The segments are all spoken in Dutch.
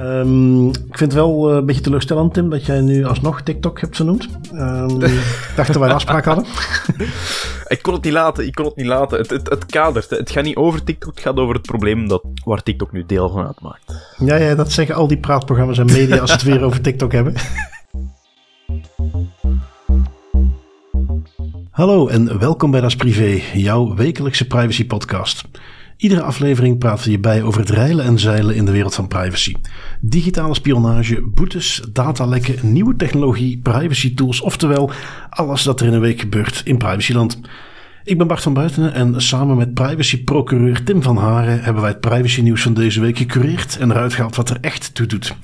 Um, ik vind het wel uh, een beetje teleurstellend, Tim, dat jij nu alsnog TikTok hebt genoemd. Um, ik dacht dat wij een afspraak hadden. ik kon het niet laten, ik kon het niet laten. Het, het, het kadert. Het gaat niet over TikTok, het gaat over het probleem dat, waar TikTok nu deel van uitmaakt. Ja, ja, dat zeggen al die praatprogramma's en media als ze het weer over TikTok hebben. Hallo en welkom bij Das Privé, jouw wekelijkse privacy podcast. Iedere aflevering praten we je bij over het reilen en zeilen in de wereld van privacy. Digitale spionage, boetes, datalekken, nieuwe technologie, privacy tools, oftewel alles dat er in een week gebeurt in privacyland. Ik ben Bart van Buitenen en samen met privacy-procureur Tim van Haren hebben wij het privacy nieuws van deze week gecureerd en eruit gehaald wat er echt toe doet.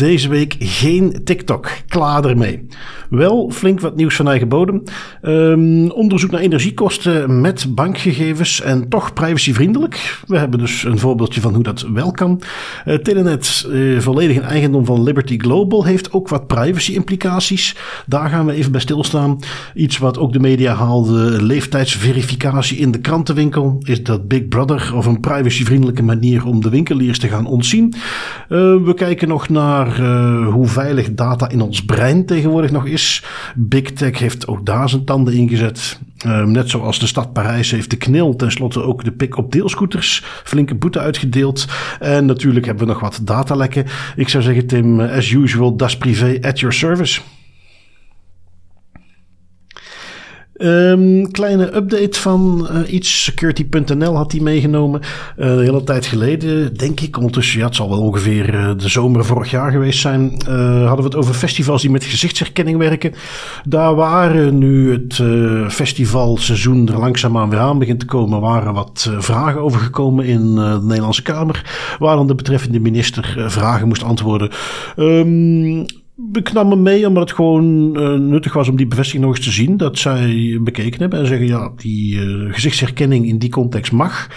Deze week geen TikTok. Klaar ermee. Wel flink wat nieuws van eigen bodem. Um, onderzoek naar energiekosten met bankgegevens en toch privacyvriendelijk. We hebben dus een voorbeeldje van hoe dat wel kan. Uh, Telenet, uh, volledig in eigendom van Liberty Global, heeft ook wat privacy-implicaties. Daar gaan we even bij stilstaan. Iets wat ook de media haalde: leeftijdsverificatie in de krantenwinkel. Is dat Big Brother of een privacyvriendelijke manier om de winkeliers te gaan ontzien? Uh, we kijken nog naar uh, hoe veilig data in ons brein tegenwoordig nog is. Big Tech heeft ook daar zijn tanden ingezet. Uh, net zoals de stad Parijs heeft de knil tenslotte ook de pik op deelscooters flinke boete uitgedeeld. En natuurlijk hebben we nog wat datalekken. Ik zou zeggen Tim, as usual, das privé at your service. Um, kleine update van uh, iets. Security.nl had hij meegenomen. Uh, de hele tijd geleden, denk ik. Ondertussen, ja, het zal wel ongeveer uh, de zomer vorig jaar geweest zijn. hadden we het over festivals die met gezichtsherkenning werken. Daar waren nu het festivalseizoen er langzaamaan weer aan begint te komen. Waren wat vragen over gekomen in de Nederlandse Kamer. Waar dan de betreffende minister vragen moest antwoorden. Um, ik nam me mee omdat het gewoon uh, nuttig was om die bevestiging nog eens te zien. Dat zij bekeken hebben en zeggen: ja, die uh, gezichtsherkenning in die context mag.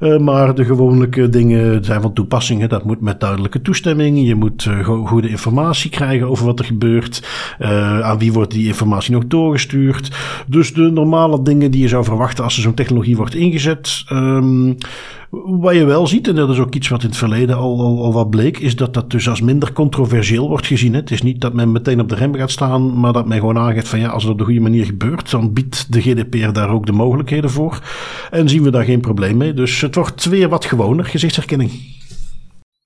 Uh, maar de gewone dingen zijn van toepassing. Dat moet met duidelijke toestemming. Je moet goede informatie krijgen over wat er gebeurt. aan wie wordt die informatie nog doorgestuurd. Dus de normale dingen die je zou verwachten als er zo'n technologie wordt ingezet. Um, wat je wel ziet, en dat is ook iets wat in het verleden al, al, al wat bleek, is dat dat dus als minder controversieel wordt gezien. Het is niet dat men meteen op de rem gaat staan, maar dat men gewoon aangeeft van ja, als het op de goede manier gebeurt, dan biedt de GDPR daar ook de mogelijkheden voor. En zien we daar geen probleem mee. Dus het wordt weer wat gewoner, gezichtsherkenning.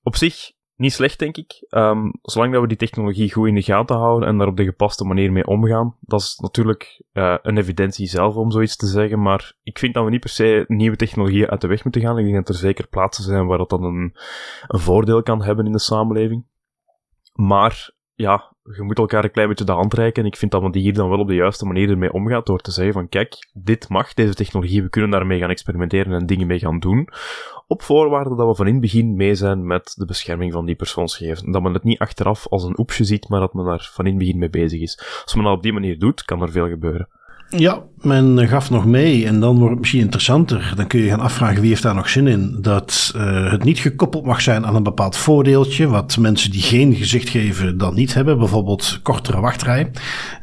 Op zich niet slecht, denk ik. Um, zolang dat we die technologie goed in de gaten houden en daar op de gepaste manier mee omgaan. Dat is natuurlijk uh, een evidentie zelf om zoiets te zeggen, maar ik vind dat we niet per se nieuwe technologieën uit de weg moeten gaan. Ik denk dat er zeker plaatsen zijn waar dat dan een, een voordeel kan hebben in de samenleving. Maar ja, je moet elkaar een klein beetje de hand reiken. En ik vind dat men die hier dan wel op de juiste manier ermee omgaat. Door te zeggen van, kijk, dit mag, deze technologie, we kunnen daarmee gaan experimenteren en dingen mee gaan doen. Op voorwaarde dat we van in het begin mee zijn met de bescherming van die persoonsgegevens. Dat men het niet achteraf als een oepsje ziet, maar dat men daar van in het begin mee bezig is. Als men dat op die manier doet, kan er veel gebeuren. Ja, men gaf nog mee en dan wordt het misschien interessanter. Dan kun je gaan afvragen wie heeft daar nog zin in. Dat uh, het niet gekoppeld mag zijn aan een bepaald voordeeltje. Wat mensen die geen gezicht geven dan niet hebben. Bijvoorbeeld kortere wachtrij.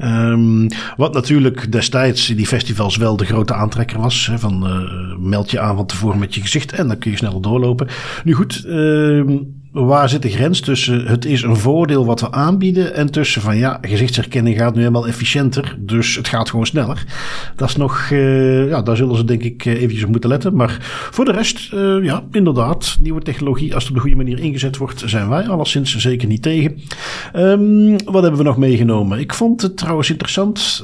Um, wat natuurlijk destijds in die festivals wel de grote aantrekker was. Van uh, meld je aan van tevoren met je gezicht en dan kun je sneller doorlopen. Nu goed, uh, waar zit de grens tussen het is een voordeel wat we aanbieden en tussen van ja, gezichtsherkenning gaat nu helemaal efficiënter, dus het gaat gewoon sneller. Dat is nog, uh, ja, daar zullen ze denk ik eh, eventjes op moeten letten. Maar voor de rest, uh, ja, inderdaad, nieuwe technologie, als het op de goede manier ingezet wordt, zijn wij alleszins zeker niet tegen. Um, wat hebben we nog meegenomen? Ik vond het trouwens interessant.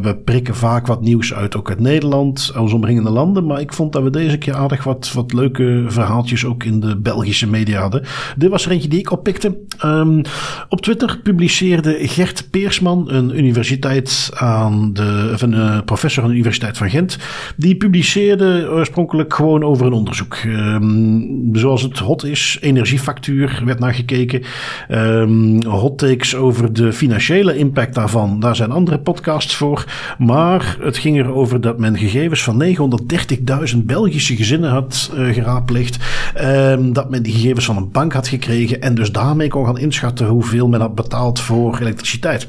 We, prikken vaak wat nieuws uit, ook uit Nederland, ons omringende landen, maar ik vond dat we deze keer aardig wat, wat leuke verhaaltjes ook in de Belgische media hadden. Dit was er eentje die ik oppikte. Um, op Twitter publiceerde Gert Peersman, een universiteit aan de, of een uh, professor aan de Universiteit van Gent. Die publiceerde oorspronkelijk gewoon over een onderzoek. Um, zoals het hot is, energiefactuur werd naar gekeken. Um, hot takes over de financiële impact daarvan. Daar zijn andere podcasts voor. Maar het ging erover dat men gegevens van 930.000 Belgische gezinnen had uh, geraadpleegd. dat men die gegevens van een bank had gekregen en dus daarmee kon gaan inschatten hoeveel men had betaald voor elektriciteit.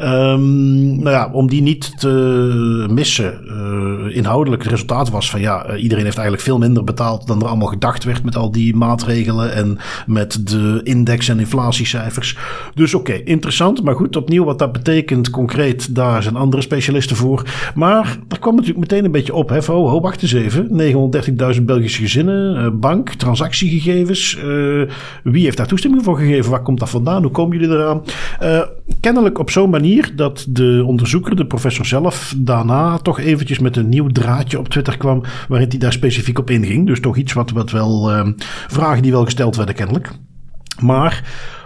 Um, nou ja, om die niet te missen, uh, inhoudelijk het resultaat was van ja, uh, iedereen heeft eigenlijk veel minder betaald dan er allemaal gedacht werd met al die maatregelen en met de index- en inflatiecijfers. Dus oké, interessant, maar goed, opnieuw wat dat betekent concreet, daar zijn andere specialisten voor. Maar er kwam natuurlijk meteen een beetje op, hè, van oh, wacht eens even, 930.000 Belgische gezinnen, uh, bank, transactiegegevens, wie heeft daar toestemming voor gegeven? Waar komt dat vandaan? Hoe komen jullie eraan? kennelijk op zo'n manier dat de onderzoeker, de professor zelf, daarna toch eventjes met een nieuw draadje op Twitter kwam, waarin hij daar specifiek op inging. Dus toch iets wat, wat wel, uh, vragen die wel gesteld werden kennelijk. Maar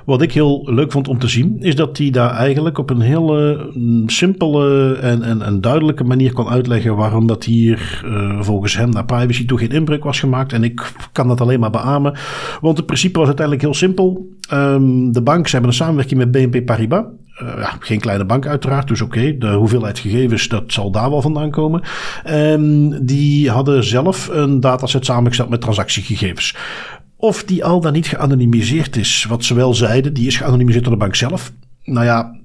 wat ik heel leuk vond om te zien, is dat hij daar eigenlijk op een hele mm, simpele en, en, en duidelijke manier kon uitleggen waarom dat hier uh, volgens hem naar privacy toe geen inbreuk was gemaakt. En ik kan dat alleen maar beamen, want het principe was uiteindelijk heel simpel. Um, de bank, ze hebben een samenwerking met BNP Paribas. Uh, ja, geen kleine bank uiteraard, dus oké, de hoeveelheid gegevens, dat zal daar wel vandaan komen. Um, die hadden zelf een dataset samengesteld met transactiegegevens. Of die al dan niet geanonimiseerd is. Wat ze wel zeiden, die is geanonimiseerd door de bank zelf. Nou ja,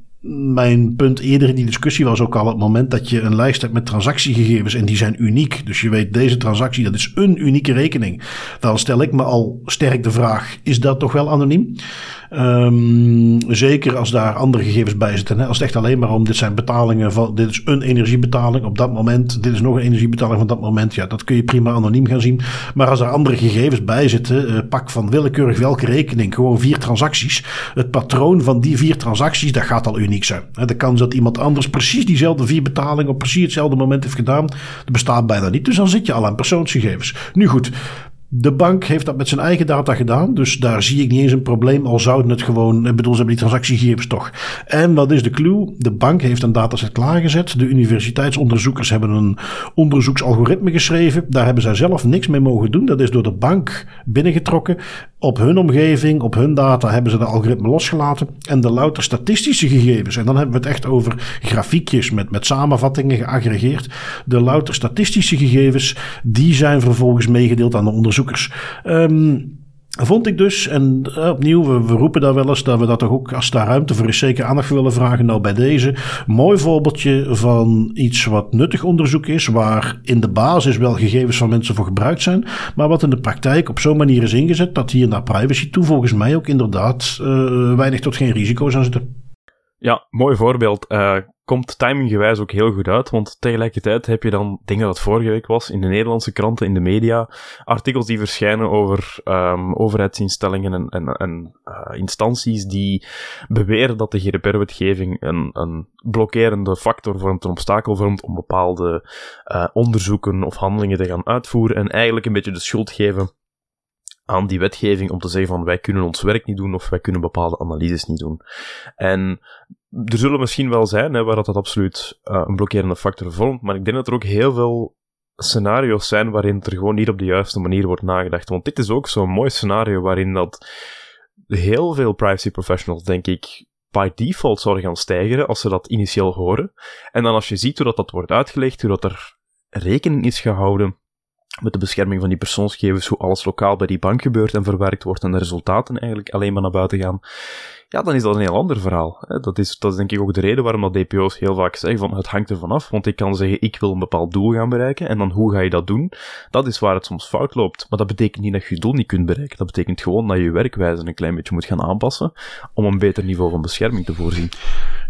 mijn punt eerder in die discussie was ook al het moment dat je een lijst hebt met transactiegegevens en die zijn uniek. Dus je weet, deze transactie, dat is een unieke rekening. Dan stel ik me al sterk de vraag, is dat toch wel anoniem? Um, zeker als daar andere gegevens bij zitten. Hè? Als het echt alleen maar om dit zijn betalingen van dit is een energiebetaling op dat moment, dit is nog een energiebetaling van dat moment. Ja, dat kun je prima anoniem gaan zien. Maar als er andere gegevens bij zitten, uh, pak van willekeurig welke rekening, gewoon vier transacties. Het patroon van die vier transacties, dat gaat al uniek zijn. De kans dat iemand anders precies diezelfde vier betalingen op precies hetzelfde moment heeft gedaan, dat bestaat bijna niet. Dus dan zit je al aan persoonsgegevens. Nu goed, de bank heeft dat met zijn eigen data gedaan. Dus daar zie ik niet eens een probleem. Al zouden het gewoon. Bedoel, ze hebben die transactiegegevens toch. En wat is de clue? De bank heeft een dataset klaargezet. De universiteitsonderzoekers hebben een onderzoeksalgoritme geschreven. Daar hebben zij zelf niks mee mogen doen. Dat is door de bank binnengetrokken. Op hun omgeving, op hun data hebben ze de algoritme losgelaten. En de louter statistische gegevens. En dan hebben we het echt over grafiekjes met, met samenvattingen geaggregeerd. De louter statistische gegevens, die zijn vervolgens meegedeeld aan de onderzoekers. Um, Vond ik dus, en uh, opnieuw, we, we, roepen daar wel eens dat we dat toch ook, als daar ruimte voor is, zeker aandacht willen vragen. Nou, bij deze, mooi voorbeeldje van iets wat nuttig onderzoek is, waar in de basis wel gegevens van mensen voor gebruikt zijn, maar wat in de praktijk op zo'n manier is ingezet dat hier naar privacy toe volgens mij ook inderdaad uh, weinig tot geen risico's aan zitten. Ja, mooi voorbeeld. Uh, komt timinggewijs ook heel goed uit, want tegelijkertijd heb je dan, denk dat vorige week was, in de Nederlandse kranten, in de media, artikels die verschijnen over um, overheidsinstellingen en, en, uh, instanties die beweren dat de GDPR-wetgeving een, een blokkerende factor vormt, een obstakel vormt om bepaalde uh, onderzoeken of handelingen te gaan uitvoeren en eigenlijk een beetje de schuld geven aan die wetgeving om te zeggen van wij kunnen ons werk niet doen of wij kunnen bepaalde analyses niet doen. En er zullen misschien wel zijn hè, waar dat, dat absoluut uh, een blokkerende factor vormt, maar ik denk dat er ook heel veel scenario's zijn waarin er gewoon niet op de juiste manier wordt nagedacht. Want dit is ook zo'n mooi scenario waarin dat heel veel privacy professionals, denk ik, by default zouden gaan stijgen als ze dat initieel horen. En dan als je ziet hoe dat, dat wordt uitgelegd, hoe dat er rekening is gehouden met de bescherming van die persoonsgegevens, hoe alles lokaal bij die bank gebeurt en verwerkt wordt en de resultaten eigenlijk alleen maar naar buiten gaan ja, dan is dat een heel ander verhaal. Dat is, dat is denk ik ook de reden waarom dat DPO's heel vaak zeggen van het hangt ervan af, want ik kan zeggen ik wil een bepaald doel gaan bereiken en dan hoe ga je dat doen? Dat is waar het soms fout loopt. Maar dat betekent niet dat je je doel niet kunt bereiken. Dat betekent gewoon dat je werkwijze een klein beetje moet gaan aanpassen om een beter niveau van bescherming te voorzien.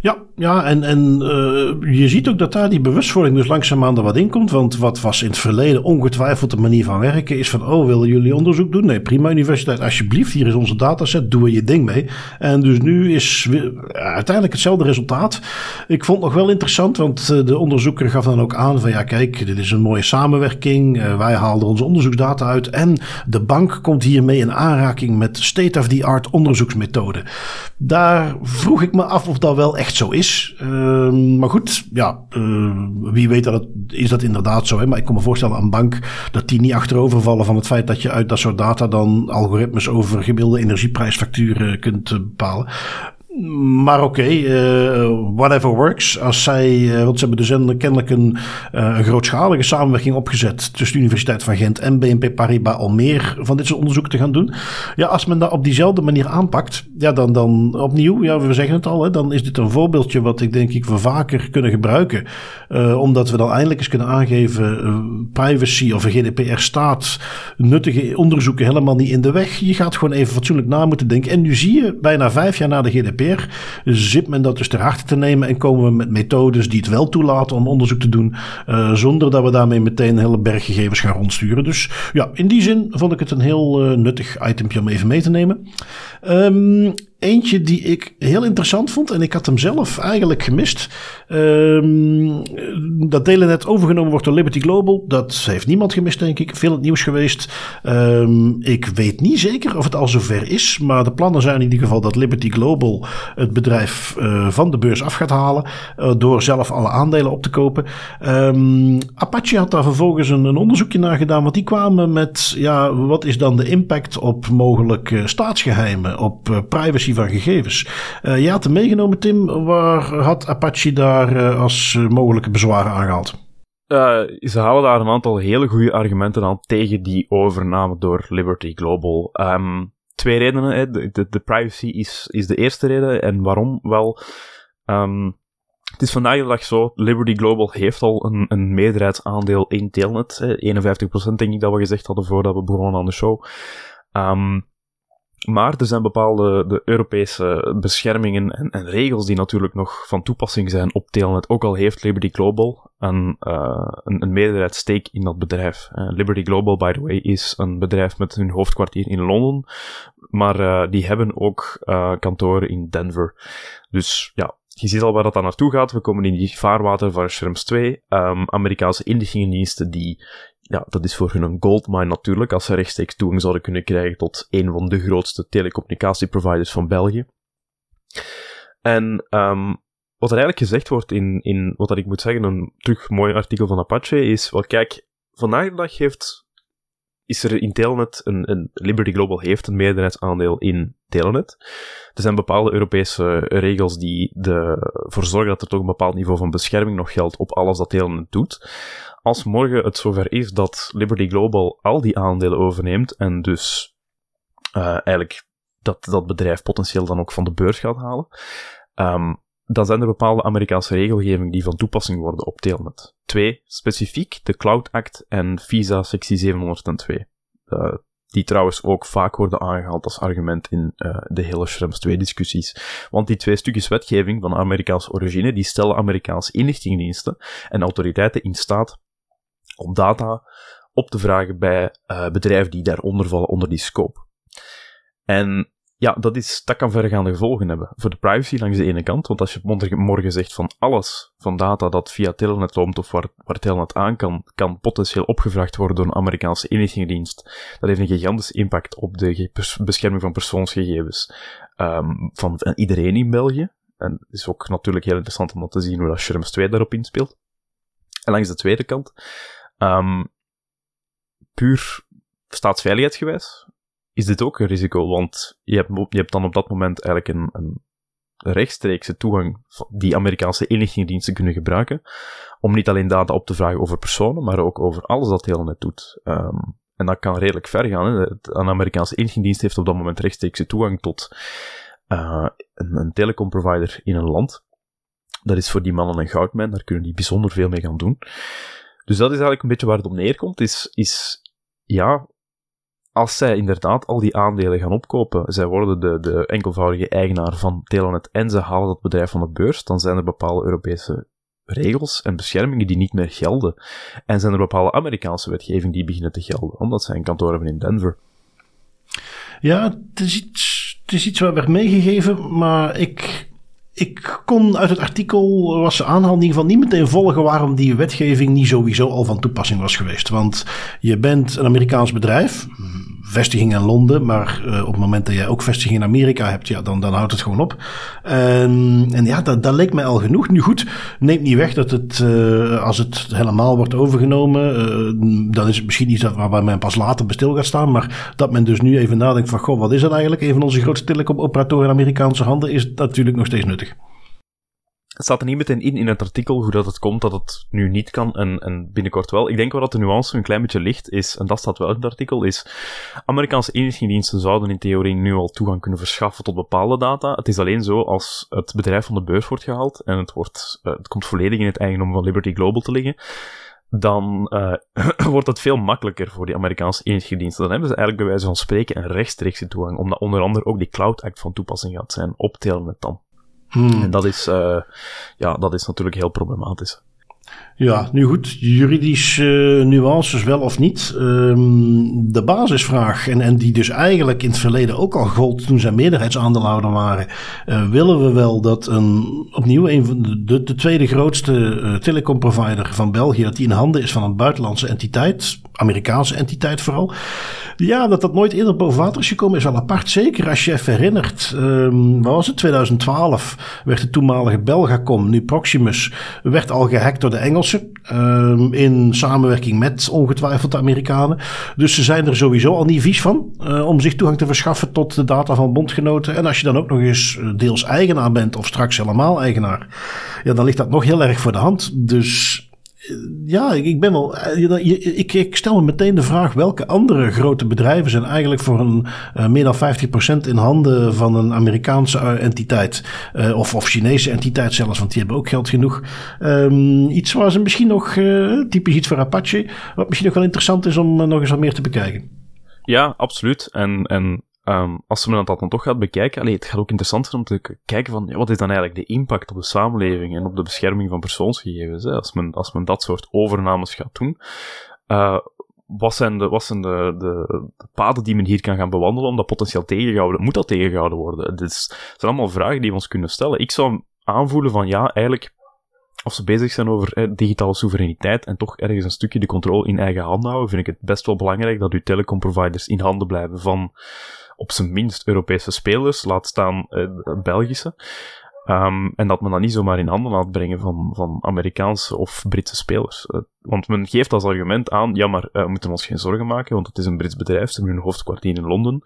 Ja, ja en, en uh, je ziet ook dat daar die bewustwording dus langzaamaan er wat in komt. Want wat was in het verleden ongetwijfeld de manier van werken is van... oh, willen jullie onderzoek doen? Nee, prima universiteit, alsjeblieft, hier is onze dataset, doe er je ding mee. En dus nu is uiteindelijk hetzelfde resultaat. Ik vond het nog wel interessant, want eh, de onderzoeker gaf dan ook aan van... ja, kijk, dit is een mooie samenwerking, uh, wij haalden onze onderzoeksdata uit... en de bank komt hiermee in aanraking met state-of-the-art onderzoeksmethoden. Daar vroeg ik me af of dat wel echt zo is. Uh, maar goed, ja, uh, wie weet dat is dat inderdaad zo. Hè? Maar ik kan me voorstellen aan een bank dat die niet achterovervallen van het feit dat je uit dat soort data dan algoritmes over gemiddelde energieprijsfacturen kunt bepalen. well. Maar oké, eh, whatever works. Als zij, uh, want ze hebben dus kennelijk een, uh, een, grootschalige samenwerking opgezet tussen de Universiteit van Gent en BNP Paribas om meer van dit soort onderzoeken te gaan doen. Ja, als men dat op diezelfde manier aanpakt, ja, dan, dan opnieuw, ja, we zeggen het al, dan is dit een voorbeeldje wat ik denk ik we vaker kunnen gebruiken. omdat we dan eindelijk eens kunnen aangeven, privacy of een GDPR staat nuttige onderzoeken helemaal niet in de weg. Je gaat gewoon even fatsoenlijk na moeten denken. En nu zie je, bijna vijf jaar na de GDPR, zit men dat dus ter harte te nemen en komen we met methodes die het wel toelaten om onderzoek te doen, uh, zonder dat we daarmee meteen een hele berg gegevens gaan rondsturen. Dus ja, in die zin vond ik het een heel uh, nuttig itempje om even mee te nemen. Um, Eentje die ik heel interessant vond en ik had hem zelf eigenlijk gemist. Um, dat net overgenomen wordt door Liberty Global. Dat heeft niemand gemist, denk ik. Veel het nieuws geweest. Um, ik weet niet zeker of het al zover is. Maar de plannen zijn in ieder geval dat Liberty Global het bedrijf uh, van de beurs af gaat halen. Uh, door zelf alle aandelen op te kopen. Um, Apache had daar vervolgens een, een, onderzoekje naar gedaan. Want die kwamen met, ja, wat is dan de impact op mogelijk staatsgeheimen, op privacy van gegevens. Uh, je had hem meegenomen, Tim. Waar had Apache daar uh, als uh, mogelijke bezwaren aangehaald? ze houden daar een aantal hele goede argumenten aan tegen die overname door Liberty Global. Um, twee redenen. De, de, privacy is, is de eerste reden. En waarom? Wel, um, het is vandaag de dag zo, Liberty Global heeft al een, een meerderheidsaandeel in Telnet. Hè. 51% denk ik dat we gezegd hadden voordat we begonnen aan de show. Um, maar er zijn bepaalde de Europese beschermingen en, en, regels die natuurlijk nog van toepassing zijn op Telnet. Ook al heeft Liberty Global een, uh, een, meerderheidsstake in dat bedrijf. Uh, Liberty Global, by the way, is een bedrijf met hun hoofdkwartier in Londen. Maar uh, die hebben ook kantoren in Denver. Dus ja, je ziet al waar dat dan naartoe gaat. We komen in die vaarwater van Schrems 2. Um, ehm, Amerikaanse inlichtingendiensten die ja, dat is voor hun een goldmine natuurlijk, als ze rechtstreeks toegang zouden kunnen krijgen tot een van de grootste telecommunicatieproviders van België. En um, wat er eigenlijk gezegd wordt in, in wat dat ik moet zeggen, een terug mooi artikel van Apache, is, wel kijk, vandaag de dag heeft, is er in Telnet, een, een, Liberty Global heeft een meerderheidsaandeel in Telnet. Er zijn bepaalde Europese regels die ervoor zorgen dat er toch een bepaald niveau van bescherming nog geldt op alles dat Telnet doet als morgen het zover is dat Liberty Global al die aandelen overneemt en dus uh, eigenlijk dat dat bedrijf potentieel dan ook van de beurs gaat halen, um, dan zijn er bepaalde Amerikaanse regelgeving die van toepassing worden op Telnet. Twee, specifiek de Cloud Act en Visa sectie 702. Uh, die trouwens ook vaak worden aangehaald als argument in uh, de hele Schrems 2 discussies. Want die twee stukjes wetgeving van Amerikaanse origine, die stellen Amerikaanse inlichtingendiensten en autoriteiten in staat om data op te vragen bij uh, bedrijven die daaronder vallen, onder die scope. En ja, dat, is, dat kan verregaande gevolgen hebben. Voor de privacy langs de ene kant, want als je morgen zegt van alles van data dat via Telnet loopt of waar, waar Telnet aan kan, kan potentieel opgevraagd worden door een Amerikaanse inlichtingendienst. Dat heeft een gigantische impact op de bescherming van persoonsgegevens um, van iedereen in België. En het is ook natuurlijk heel interessant om te zien hoe dat Schrems 2 daarop inspeelt. En langs de tweede kant, Um, puur staatsveiligheidsgewijs is dit ook een risico, want je hebt, je hebt dan op dat moment eigenlijk een, een rechtstreekse toegang die Amerikaanse inlichtingendiensten kunnen gebruiken, om niet alleen data op te vragen over personen, maar ook over alles dat heel net doet. Um, en dat kan redelijk ver gaan. Een Amerikaanse inlichtingendienst heeft op dat moment rechtstreekse toegang tot uh, een, een telecomprovider in een land. Dat is voor die mannen een goudmijn, daar kunnen die bijzonder veel mee gaan doen. Dus dat is eigenlijk een beetje waar het op neerkomt, is, is ja, als zij inderdaad al die aandelen gaan opkopen, zij worden de, de enkelvoudige eigenaar van Telenet en ze halen dat bedrijf van de beurs, dan zijn er bepaalde Europese regels en beschermingen die niet meer gelden. En zijn er bepaalde Amerikaanse wetgeving die beginnen te gelden, omdat zij een kantoor hebben in Denver. Ja, het is iets, het is iets wat werd meegegeven, maar ik ik kon uit het artikel, was ze aanhaal in ieder geval niet meteen volgen waarom die wetgeving niet sowieso al van toepassing was geweest. Want je bent een Amerikaans bedrijf, vestiging in Londen, maar uh, op het moment dat jij ook vestiging in Amerika hebt, ja, dan, dan houdt het gewoon op. En, en ja, dat, dat leek mij al genoeg. Nu goed, neemt niet weg dat het, uh, als het helemaal wordt overgenomen, uh, dan is het misschien iets dat, waar men pas later bij stil gaat staan, maar dat men dus nu even nadenkt van, goh, wat is dat eigenlijk? Een van onze grootste telecomoperatoren in Amerikaanse handen is natuurlijk nog steeds nuttig. Het staat er niet meteen in in het artikel hoe dat het komt dat het nu niet kan en, en binnenkort wel. Ik denk wel dat de nuance een klein beetje ligt is, en dat staat wel in het artikel, is Amerikaanse inlichtingendiensten zouden in theorie nu al toegang kunnen verschaffen tot bepaalde data. Het is alleen zo als het bedrijf van de beurs wordt gehaald en het, wordt, uh, het komt volledig in het eigendom van Liberty Global te liggen, dan uh, wordt het veel makkelijker voor die Amerikaanse inlichtingendiensten. Dan hebben ze eigenlijk bij wijze van spreken een rechtstreekse toegang, omdat onder andere ook die Cloud Act van toepassing gaat zijn op Telnet dan. Hmm. En dat is, uh, ja, dat is natuurlijk heel problematisch. Ja, nu goed, juridische uh, nuances wel of niet. Um, de basisvraag, en, en die dus eigenlijk in het verleden ook al gold toen zij meerderheidsaandeelhouder waren. Uh, willen we wel dat een, opnieuw een van de, de, tweede grootste uh, telecomprovider van België, dat die in handen is van een buitenlandse entiteit, Amerikaanse entiteit vooral. Ja, dat dat nooit eerder boven water is gekomen is wel apart. Zeker als je even herinnert, um, wat was het, 2012 werd de toenmalige Belgacom, nu Proximus, werd al gehackt door de Engelsen. Um, in samenwerking met ongetwijfeld de Amerikanen. Dus ze zijn er sowieso al niet vies van uh, om zich toegang te verschaffen tot de data van bondgenoten. En als je dan ook nog eens eh, deels eigenaar bent of straks helemaal eigenaar, ja, dan ligt dat nog heel erg voor de hand. Dus ja, ik ben wel. Eh, ik, ik, stel me meteen de vraag: welke andere grote bedrijven zijn eigenlijk voor een uh, meer dan 50% in handen van een Amerikaanse eh, entiteit? Of, of Chinese entiteit zelfs, want die hebben ook geld genoeg. Um, iets waar ze misschien nog, typisch iets voor Apache, wat misschien nog wel interessant is om nog eens wat meer te bekijken. Ja, absoluut. En, en Um, als men dat dan toch gaat bekijken, allee, het gaat ook interessant zijn om te kijken van, wat is dan eigenlijk de impact op de samenleving en op de bescherming van persoonsgegevens, hè, als, men, als men dat soort overnames gaat doen. Uh, wat zijn, de, wat zijn de, de, de, paden die men hier kan gaan bewandelen om dat potentieel tegengehouden, moet dat tegengehouden worden? Het, zijn allemaal vragen die we ons kunnen stellen. Ik zou aanvoelen van, ja, eigenlijk, als ze bezig zijn over digitale soevereiniteit en toch ergens een stukje de controle in eigen handen houden, vind ik het best wel belangrijk dat uw telecomproviders in handen blijven van op zijn minst Europese spelers, laat staan uh, Belgische. Um, en dat men dat niet zomaar in handen laat brengen van, van Amerikaanse of Britse spelers. Uh, want men geeft als argument aan, ja, maar uh, we moeten ons geen zorgen maken, want het is een Brits bedrijf, ze hebben hun hoofdkwartier in Londen.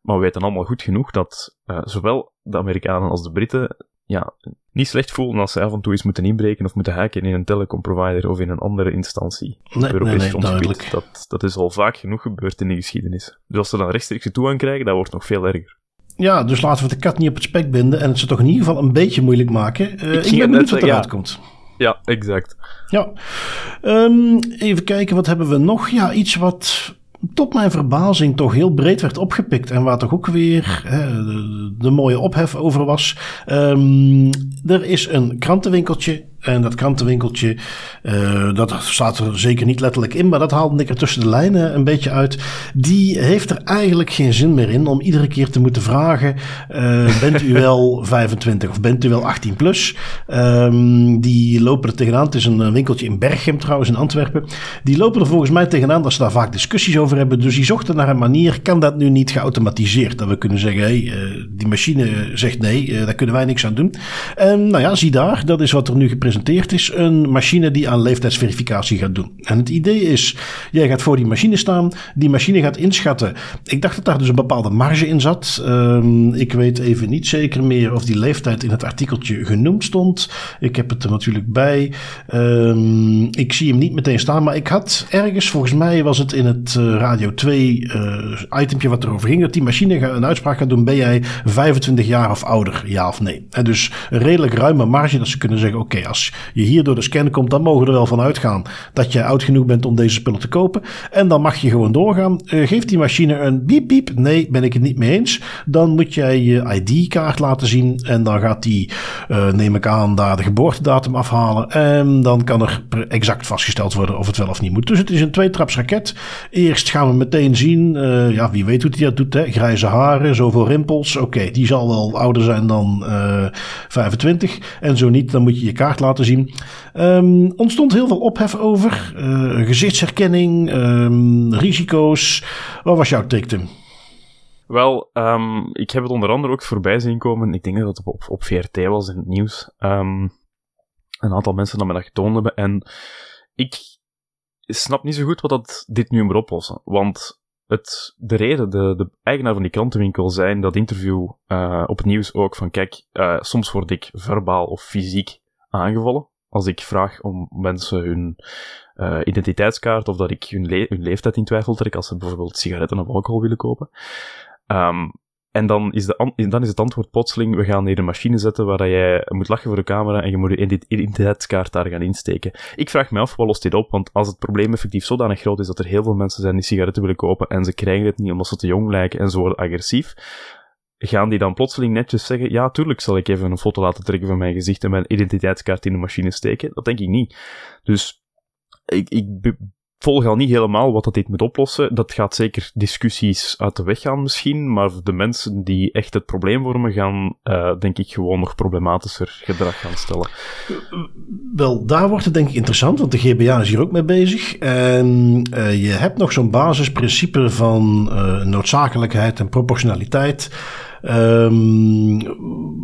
Maar we weten allemaal goed genoeg dat zowel de Amerikanen als de Britten ja, niet slecht voelen als ze af en toe eens moeten inbreken of moeten hacken in een telecomprovider of in een andere instantie. Nee, Europees nee, nee, Dat, dat is al vaak genoeg gebeurd in de geschiedenis. Dus als ze dan rechtstreeks toegang krijgen, dat wordt nog veel erger. Ja, dus laten we de kat niet op het spek binden en het ze toch in ieder geval een beetje moeilijk maken. Uh, ik, ik ben benieuwd wat eruit ja. komt. Ja, exact. Ja. Um, even kijken, wat hebben we nog? Ja, iets wat tot mijn verbazing toch heel breed werd opgepikt. En waar toch ook weer hè, de, mooie ophef over was. Um, er is een krantenwinkeltje en dat krantenwinkeltje, uh, dat staat er zeker niet letterlijk in, maar dat haalde ik er tussen de lijnen een beetje uit. Die heeft er eigenlijk geen zin meer in om iedere keer te moeten vragen: uh, bent u wel 25 of bent u wel 18 plus? Um, die lopen er tegenaan. Het is een winkeltje in Berchem trouwens, in Antwerpen. Die lopen er volgens mij tegenaan dat ze daar vaak discussies over hebben. Dus die zochten naar een manier: kan dat nu niet geautomatiseerd? Dat we kunnen zeggen: hey, uh, die machine zegt nee, daar kunnen wij niks aan doen. En nou ja, zie daar, dat is wat er nu gepresenteerd is een machine die aan leeftijdsverificatie gaat doen. En het idee is, jij gaat voor die machine staan, die machine gaat inschatten. Ik dacht dat daar dus een bepaalde marge in zat. Um, ik weet even niet zeker meer of die leeftijd in het artikeltje genoemd stond. Ik heb het er natuurlijk bij. Um, ik zie hem niet meteen staan, maar ik had ergens, volgens mij was het in het uh, Radio 2 uh, itempje wat erover ging, dat die machine een uitspraak gaat doen, ben jij 25 jaar of ouder, ja of nee. En dus een redelijk ruime marge dat ze kunnen zeggen, oké, als je hier door de scan komt, dan mogen er wel van uitgaan dat je oud genoeg bent om deze spullen te kopen. En dan mag je gewoon doorgaan. Uh, geeft die machine een biep biep. Nee, ben ik het niet mee eens. Dan moet jij je ID-kaart laten zien. En dan gaat die, uh, neem ik aan, daar de geboortedatum afhalen. En dan kan er exact vastgesteld worden of het wel of niet moet. Dus het is een tweetraps raket. Eerst gaan we meteen zien, uh, ja, wie weet hoe hij dat doet. Hè? Grijze haren, zoveel rimpels. Oké, die zal wel ouder zijn dan 25. En zo niet, dan moet je je kaart laten laten zien. Um, ontstond heel veel ophef over. Uh, gezichtsherkenning, um, risico's. Wat was jouw take? Wel, um, ik heb het onder andere ook voorbij zien komen. Ik denk dat het op, op VRT was in het nieuws. Een aantal mensen dat me dat getoond hebben. En ik snap niet zo goed wat dat dit nu moet oplossen. Want het, de reden, de, de eigenaar van die krantenwinkel zei in dat interview uh, op het nieuws ook van kijk, uh, soms word ik verbaal of fysiek aangevallen. Als ik vraag om mensen hun uh, identiteitskaart of dat ik hun, le hun leeftijd in twijfel trek als ze bijvoorbeeld sigaretten of alcohol willen kopen. Um, en dan is, de, dan is het antwoord plotseling, we gaan hier een machine zetten waar jij moet lachen voor de camera en je moet je identiteitskaart daar gaan insteken. Ik vraag me af, wat lost dit op? Want als het probleem effectief zodanig groot is dat er heel veel mensen zijn die sigaretten willen kopen en ze krijgen het niet omdat ze te jong lijken en ze worden agressief, gaan die dan plotseling netjes zeggen, ja, tuurlijk zal ik even een foto laten trekken van mijn gezicht en mijn identiteitskaart in de machine steken? Dat denk ik niet. Dus ik, ik volg al niet helemaal wat dat dit moet oplossen. Dat gaat zeker discussies uit de weg gaan misschien, maar de mensen die echt het probleem vormen gaan, uh, denk ik, gewoon nog problematischer gedrag gaan stellen. Wel, daar wordt het denk ik interessant, want de GBA is hier ook mee bezig. En uh, je hebt nog zo'n basisprincipe van uh, noodzakelijkheid en proportionaliteit. Um,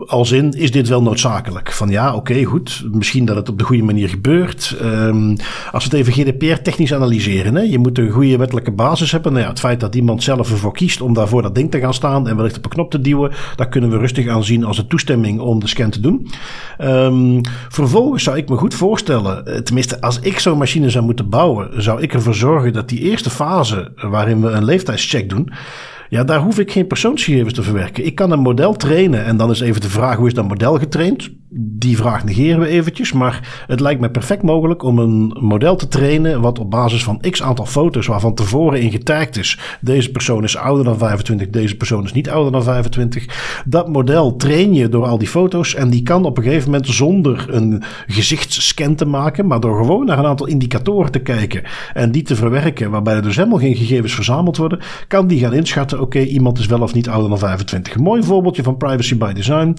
als in, is dit wel noodzakelijk? Van ja, oké, goed. Misschien dat het op de goede manier gebeurt. Um, als we het even GDPR-technisch analyseren. Hè, je moet een goede wettelijke basis hebben. Nou ja, het feit dat iemand zelf ervoor kiest om daarvoor dat ding te gaan staan en wellicht op een knop te duwen, dat kunnen we rustig aanzien als een toestemming om de scan te doen. Um, vervolgens zou ik me goed voorstellen, eh, tenminste als ik zo'n machine zou moeten bouwen, zou ik ervoor zorgen dat die eerste fase waarin we een leeftijdscheck doen, ja, daar hoef ik geen persoonsgegevens te verwerken. Ik kan een model trainen en dan is even de vraag hoe is dat model getraind? Die vraag negeren we eventjes, maar het lijkt me perfect mogelijk om een model te trainen wat op basis van x aantal foto's waarvan tevoren in is. Deze persoon is ouder dan 25, deze persoon is niet ouder dan 25. Dat model train je door al die foto's en die kan op een gegeven moment zonder een gezichtsscan te maken, maar door gewoon naar een aantal indicatoren te kijken en die te verwerken, waarbij er dus helemaal geen gegevens verzameld worden, kan die gaan inschatten, oké, iemand is wel of niet ouder dan 25. Een mooi voorbeeldje van privacy by design.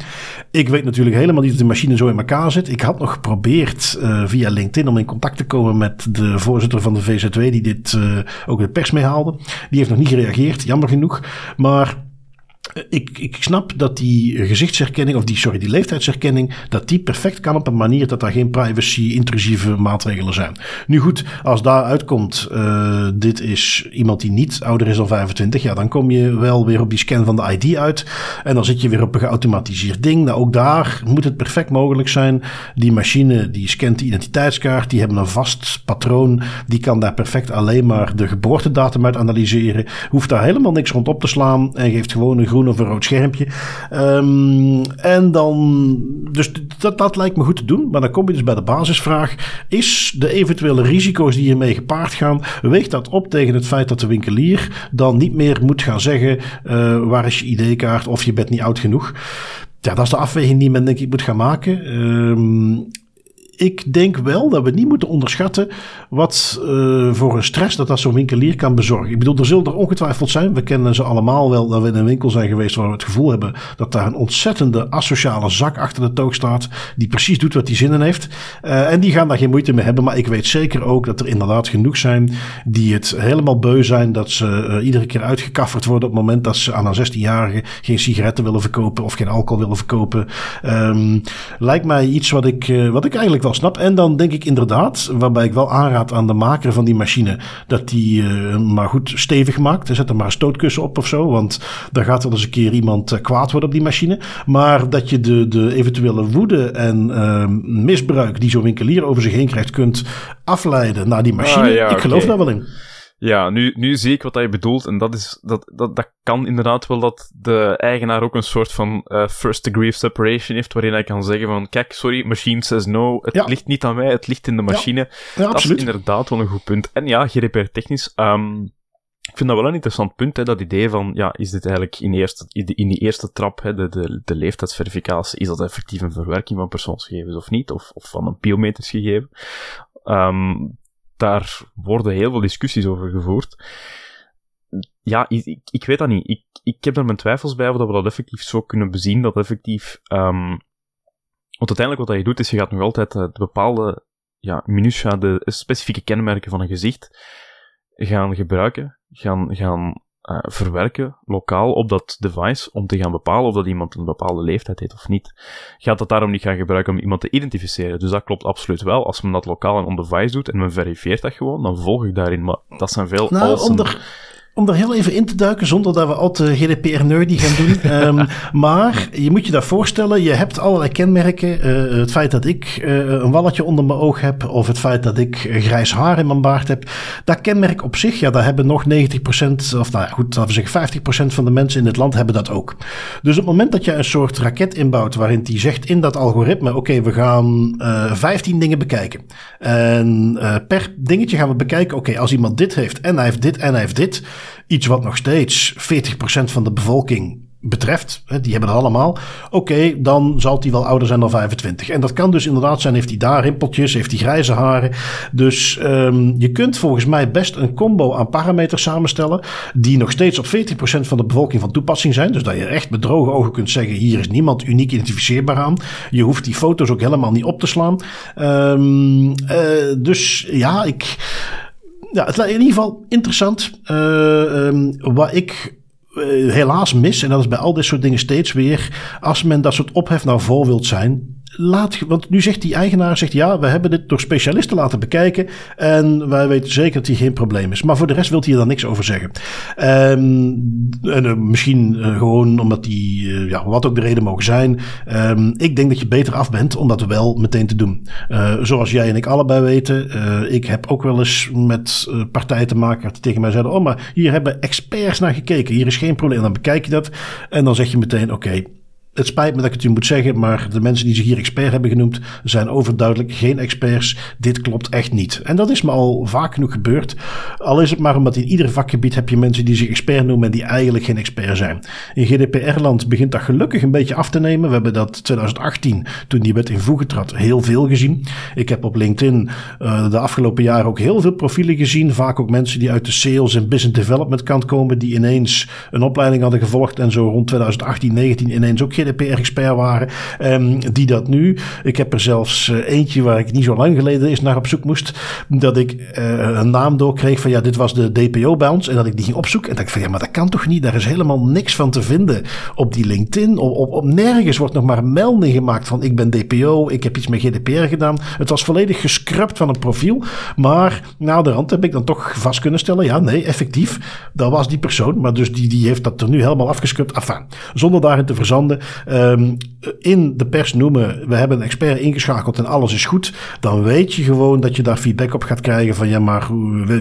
Ik weet natuurlijk helemaal niet machine zo in elkaar zit. Ik had nog geprobeerd uh, via LinkedIn om in contact te komen met de voorzitter van de VZW, die dit uh, ook de pers mee haalde. Die heeft nog niet gereageerd, jammer genoeg. Maar ik, ik snap dat die gezichtsherkenning, of die, sorry, die leeftijdsherkenning, dat die perfect kan op een manier dat daar geen privacy-intrusieve maatregelen zijn. Nu goed, als daar uitkomt, uh, dit is iemand die niet ouder is dan 25, ja, dan kom je wel weer op die scan van de ID uit. En dan zit je weer op een geautomatiseerd ding. Nou, ook daar moet het perfect mogelijk zijn. Die machine die scant de identiteitskaart, die hebben een vast patroon. Die kan daar perfect alleen maar de geboortedatum uit analyseren. Hoeft daar helemaal niks rond op te slaan en geeft gewoon een of een rood schermpje. Um, en dan, dus dat, dat lijkt me goed te doen. Maar dan kom je dus bij de basisvraag. Is de eventuele risico's die hiermee gepaard gaan, weegt dat op tegen het feit dat de winkelier dan niet meer moet gaan zeggen, uh, waar is je ID-kaart of je bent niet oud genoeg. Ja, dat is de afweging die men denk ik moet gaan maken. Um, ik denk wel dat we niet moeten onderschatten wat uh, voor een stress dat dat zo'n winkelier kan bezorgen. Ik bedoel, er zullen er ongetwijfeld zijn. We kennen ze allemaal wel dat we in een winkel zijn geweest waar we het gevoel hebben dat daar een ontzettende asociale zak achter de toog staat. Die precies doet wat hij zin in heeft. Uh, en die gaan daar geen moeite mee hebben. Maar ik weet zeker ook dat er inderdaad genoeg zijn die het helemaal beu zijn dat ze uh, iedere keer uitgekafferd worden op het moment dat ze aan een 16-jarige geen sigaretten willen verkopen of geen alcohol willen verkopen. Um, lijkt mij iets wat ik, wat ik eigenlijk wel snap. En dan denk ik inderdaad, waarbij ik wel aanraad aan de maker van die machine, dat die uh, maar goed stevig maakt. Zet er maar een stootkussen op of zo, want daar gaat wel eens een keer iemand uh, kwaad worden op die machine. Maar dat je de, de eventuele woede en uh, misbruik die zo'n winkelier over zich heen krijgt, kunt afleiden naar die machine. Ah, ja, ik geloof okay. daar wel in. Ja, nu, nu zie ik wat je bedoelt. En dat, is, dat, dat, dat kan inderdaad wel dat de eigenaar ook een soort van uh, first degree of separation heeft. Waarin hij kan zeggen van, kijk, sorry, machine says no. Het ja. ligt niet aan mij, het ligt in de machine. Ja, ja, dat is inderdaad wel een goed punt. En ja, GDPR technisch. Um, ik vind dat wel een interessant punt, hè, dat idee van, ja, is dit eigenlijk in, eerste, in die eerste trap, hè, de, de, de leeftijdsverificatie, is dat effectief een verwerking van persoonsgegevens of niet? Of, of van een biometrisch gegeven? Um, daar worden heel veel discussies over gevoerd. Ja, ik, ik weet dat niet. Ik, ik heb er mijn twijfels bij of dat we dat effectief zo kunnen bezien, dat effectief um, Want uiteindelijk wat je doet, is je gaat nog altijd de bepaalde ja, minutia, de specifieke kenmerken van een gezicht gaan gebruiken, gaan, gaan uh, verwerken lokaal op dat device om te gaan bepalen of dat iemand een bepaalde leeftijd heeft of niet. Gaat dat daarom niet gaan gebruiken om iemand te identificeren? Dus dat klopt absoluut wel. Als men dat lokaal en on device doet en men verifieert dat gewoon, dan volg ik daarin. Maar dat zijn veel nou, als om er heel even in te duiken, zonder dat we al te GDPR-nerdy gaan doen. um, maar je moet je dat voorstellen, je hebt allerlei kenmerken. Uh, het feit dat ik uh, een walletje onder mijn oog heb, of het feit dat ik grijs haar in mijn baard heb. Dat kenmerk op zich, ja, daar hebben nog 90%, of nou ja, goed, laten we zeggen 50% van de mensen in het land hebben dat ook. Dus op het moment dat je een soort raket inbouwt waarin die zegt in dat algoritme, oké, okay, we gaan uh, eh, 15 dingen bekijken. En per dingetje gaan we bekijken, oké, okay, als iemand dit heeft en hij heeft dit en hij heeft dit Iets wat nog steeds 40% van de bevolking betreft, die hebben het allemaal. Oké, dan zal hij wel ouder zijn dan 25. En dat kan dus inderdaad zijn, heeft hij daar rimpeltjes, heeft hij grijze haren. Dus um, je kunt volgens mij best een combo aan parameters samenstellen, die nog steeds op 40% van de bevolking van toepassing zijn. Dus dat je echt met droge ogen kunt zeggen, hier is niemand uniek identificeerbaar aan. Je hoeft die foto's ook helemaal niet op te slaan. Um, uh, dus ja, ik ja, het lijkt in ieder geval interessant. Um, waar ik uh, helaas mis, en dat is bij al dit soort dingen steeds weer, als men dat soort ophef nou vol wilt zijn, laat, want nu zegt die eigenaar, zegt ja, we hebben dit door specialisten laten bekijken en wij weten zeker dat hij geen probleem is. Maar voor de rest wilt hij dan niks over zeggen. Um, en uh, misschien uh, gewoon omdat die, uh, ja, wat ook de reden mogen zijn. Um, ik denk dat je beter af bent om dat wel meteen te doen. zoals jij en ik allebei weten, ik heb ook wel eens met partijen te maken die tegen mij zeiden, oh maar hier hebben experts naar gekeken, hier is geen probleem. En dan bekijk je dat en dan zeg je meteen, oké, het spijt me dat ik het u moet zeggen, maar de mensen die zich hier expert hebben genoemd, zijn overduidelijk geen experts. Dit klopt echt niet. En dat is me al vaak genoeg gebeurd. Al is het maar omdat in ieder vakgebied heb je mensen die zich expert noemen en die eigenlijk geen expert zijn. In GDPR-land begint dat gelukkig een beetje af te nemen. We hebben dat 2018, toen die wet in voegen trad, heel veel gezien. Ik heb op LinkedIn uh, de afgelopen jaren ook heel veel profielen gezien. Vaak ook mensen die uit de sales en business development kant komen, die ineens een opleiding hadden gevolgd en zo rond 2018, 19 ineens ook GDPR-expert waren, um, die dat nu. Ik heb er zelfs uh, eentje waar ik niet zo lang geleden eens naar op zoek moest, dat ik uh, een naam doorkreeg van ja, dit was de DPO bij ons en dat ik die ging opzoeken. En dat ik van ja, maar dat kan toch niet? Daar is helemaal niks van te vinden op die LinkedIn. Op, op, op nergens wordt nog maar melding gemaakt van ik ben DPO, ik heb iets met GDPR gedaan. Het was volledig gescrubt van een profiel. Maar na de rand heb ik dan toch vast kunnen stellen, ja, nee, effectief, dat was die persoon. Maar dus die, die heeft dat er nu helemaal afgescrubt. Enfin, zonder daarin te verzanden. Um, in de pers noemen, we hebben een expert ingeschakeld en alles is goed, dan weet je gewoon dat je daar feedback op gaat krijgen van ja, maar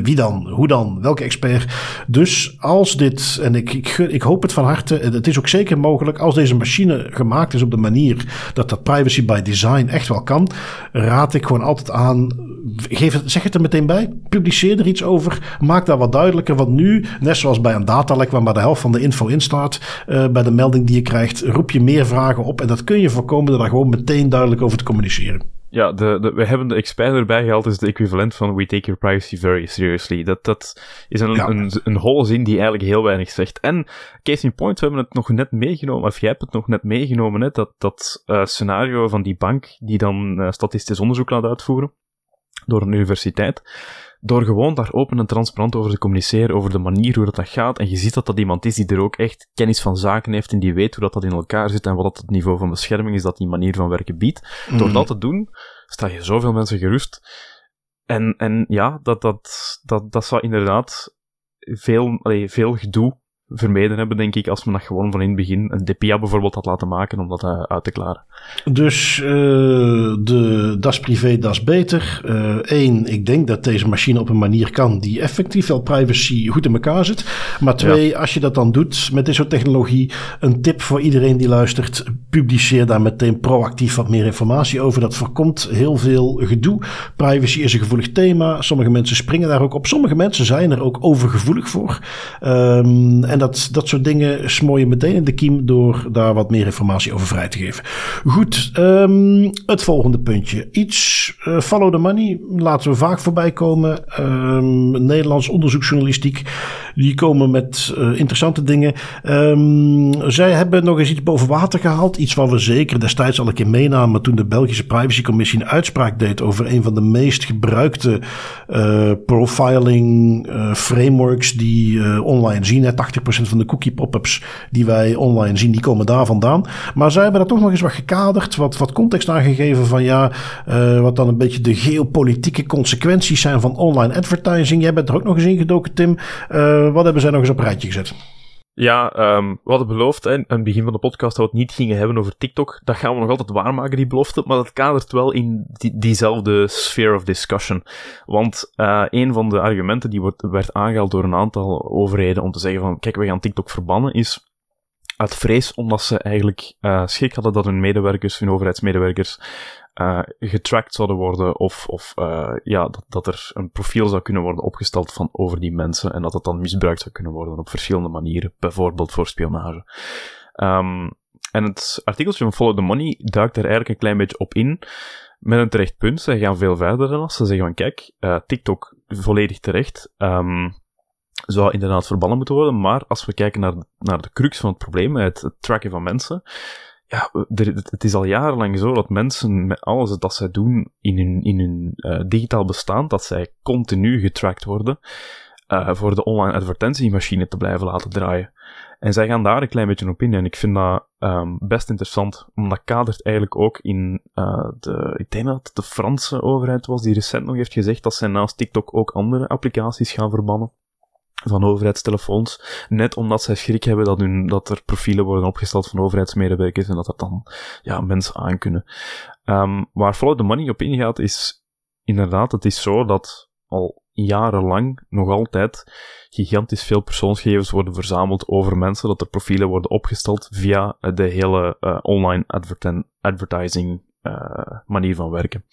wie dan? Hoe dan? Welke expert? Dus als dit, en ik, ik, hoop het van harte, het is ook zeker mogelijk, als deze machine gemaakt is op de manier dat dat privacy by design echt wel kan, raad ik gewoon altijd aan, geef het, zeg het er meteen bij, publiceer er iets over, maak dat wat duidelijker, want nu, net zoals bij een datalek waar maar de helft van de info in staat, uh, bij de melding die je krijgt, roep je meer vragen op. En dat kun je voorkomen door daar gewoon meteen duidelijk over te communiceren. Ja, de, de, we hebben de expert erbij gehaald, is de equivalent van we take your privacy very seriously. Dat, dat is een, ja. een, een holle zin die eigenlijk heel weinig zegt. En, case in point, we hebben het nog net meegenomen, of jij hebt het nog net meegenomen, hè, dat, dat uh, scenario van die bank die dan uh, statistisch onderzoek laat uitvoeren door een universiteit door gewoon daar open en transparant over te communiceren, over de manier hoe dat, dat gaat. En je ziet dat dat iemand is die er ook echt kennis van zaken heeft en die weet hoe dat, dat in elkaar zit en wat dat het niveau van bescherming is dat die manier van werken biedt. Door mhm. dat te doen, sta je zoveel mensen gerust. En, en ja, dat, dat, dat, dat zou inderdaad veel, allee, veel gedoe vermeden hebben, denk ik, als men dat gewoon van in het begin een DPA bijvoorbeeld had laten maken om dat uh, uit te klaren. Dus uh, de das privé, das beter. Eén, uh, ik denk dat deze machine op een manier kan die effectief wel privacy goed in elkaar zit. Maar twee, ja. als je dat dan doet met dit soort technologie, een tip voor iedereen die luistert, publiceer daar meteen proactief wat meer informatie over. Dat voorkomt heel veel gedoe. Privacy is een gevoelig thema. Sommige mensen springen daar ook op. Sommige mensen zijn er ook overgevoelig voor. Um, en dat, dat soort dingen smoor je meteen in de kiem door daar wat meer informatie over vrij te geven. Goed, um, het volgende puntje. Iets, uh, follow the money, laten we vaak voorbij komen. Um, Nederlands onderzoeksjournalistiek. Die komen met uh, interessante dingen. Um, zij hebben nog eens iets boven water gehaald. Iets wat we zeker destijds al een keer meenamen toen de Belgische Privacycommissie een uitspraak deed over een van de meest gebruikte uh, profiling frameworks die online zien. 80% van de cookie pop-ups die wij online zien, die komen daar vandaan. Maar zij hebben dat toch nog eens wat gekaderd, wat, wat context aangegeven van ja, wat dan een beetje de geopolitieke consequenties zijn van online advertising. Jij bent er ook nog eens ingedoken, Tim. Uh, wat hebben zij nog eens op rijtje gezet? Ja, um, we hadden beloofd hè, aan het begin van de podcast dat we het niet gingen hebben over TikTok. Dat gaan we nog altijd waarmaken, die belofte. Maar dat kadert wel in die, diezelfde sphere of discussion. Want uh, een van de argumenten die wordt, werd aangehaald door een aantal overheden om te zeggen van, kijk, we gaan TikTok verbannen, is uit vrees omdat ze eigenlijk uh, schrik hadden dat hun medewerkers, hun overheidsmedewerkers, uh, getracked zouden worden of, of uh, ja, dat, dat er een profiel zou kunnen worden opgesteld van over die mensen en dat het dan misbruikt zou kunnen worden op verschillende manieren, bijvoorbeeld voor spionage. Um, en het artikeltje van Follow the Money duikt er eigenlijk een klein beetje op in, met een terecht punt. Ze gaan veel verder dan als ze zeggen van kijk, uh, TikTok volledig terecht. Um, zou inderdaad verbannen moeten worden, maar als we kijken naar, naar de crux van het probleem, het, het tracken van mensen, ja, het is al jarenlang zo dat mensen met alles dat zij doen in hun, in hun uh, digitaal bestaan, dat zij continu getracked worden uh, voor de online advertentiemachine te blijven laten draaien. En zij gaan daar een klein beetje op in. En ik vind dat um, best interessant, omdat dat kadert eigenlijk ook in uh, de, ik denk dat het de Franse overheid was die recent nog heeft gezegd dat zij naast TikTok ook andere applicaties gaan verbannen van overheidstelefoons. Net omdat zij schrik hebben dat, hun, dat er profielen worden opgesteld van overheidsmedewerkers en dat dat dan ja, mensen aankunnen. Um, waar Follow the Money op ingaat is inderdaad, het is zo dat al jarenlang nog altijd gigantisch veel persoonsgegevens worden verzameld over mensen, dat er profielen worden opgesteld via de hele uh, online advertising uh, manier van werken.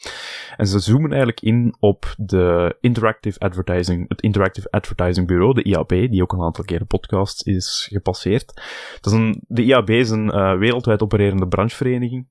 En ze zoomen eigenlijk in op de Interactive Advertising, het Interactive Advertising Bureau, de IAB, die ook een aantal keren podcast is gepasseerd. Dat is een, de IAB is een uh, wereldwijd opererende branchevereniging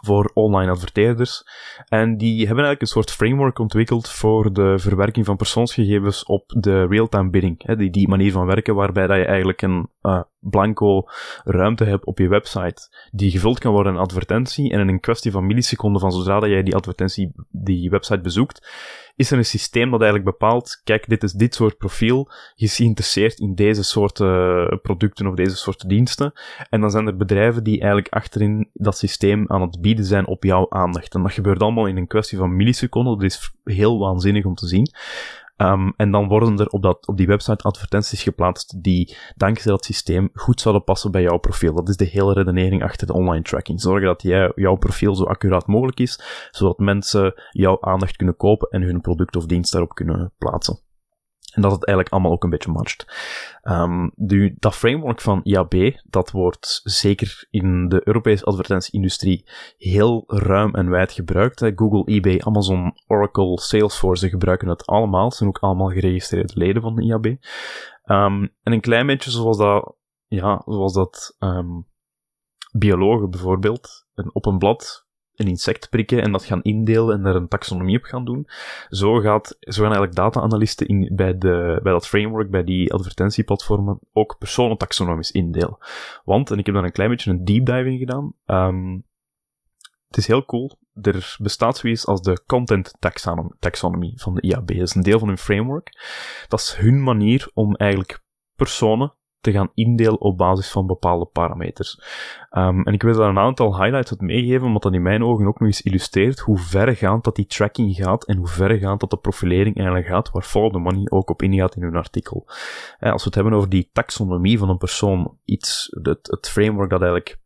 voor online adverteerders. En die hebben eigenlijk een soort framework ontwikkeld voor de verwerking van persoonsgegevens op de real-time bidding. Die, die manier van werken waarbij dat je eigenlijk een uh, blanco ruimte hebt op je website die gevuld kan worden in advertentie en in een kwestie van milliseconden van zodra dat jij die advertentie, die website bezoekt, is er een systeem dat eigenlijk bepaalt, kijk, dit is dit soort profiel, je is geïnteresseerd in deze soorten producten of deze soorten diensten. En dan zijn er bedrijven die eigenlijk achterin dat systeem aan het bieden zijn op jouw aandacht. En dat gebeurt allemaal in een kwestie van milliseconden, dat is heel waanzinnig om te zien. Um, en dan worden er op, dat, op die website advertenties geplaatst die dankzij dat systeem goed zouden passen bij jouw profiel. Dat is de hele redenering achter de online tracking. Zorgen dat jij, jouw profiel zo accuraat mogelijk is, zodat mensen jouw aandacht kunnen kopen en hun product of dienst daarop kunnen plaatsen. En dat het eigenlijk allemaal ook een beetje matcht. Um, dat framework van IAB, dat wordt zeker in de Europese advertentieindustrie heel ruim en wijd gebruikt. Google, eBay, Amazon, Oracle, Salesforce gebruiken het allemaal. Ze zijn ook allemaal geregistreerde leden van de IAB. Ehm, en een klein beetje zoals dat, ja, zoals dat um, biologen bijvoorbeeld op een blad een insect prikken en dat gaan indelen en daar een taxonomie op gaan doen. Zo, gaat, zo gaan eigenlijk data-analysten in, bij, de, bij dat framework, bij die advertentieplatformen, ook personen taxonomisch indelen. Want, en ik heb daar een klein beetje een deep dive in gedaan, um, het is heel cool. Er bestaat zoiets als de content taxonomie van de IAB. Dat is een deel van hun framework. Dat is hun manier om eigenlijk personen te gaan indelen op basis van bepaalde parameters. Um, en ik wil daar een aantal highlights uit meegeven, omdat dat in mijn ogen ook nog eens illustreert hoe verregaand dat die tracking gaat en hoe verregaand dat de profilering eigenlijk gaat, waar Follow the Money ook op ingaat in hun artikel. Eh, als we het hebben over die taxonomie van een persoon, iets, het, het framework dat eigenlijk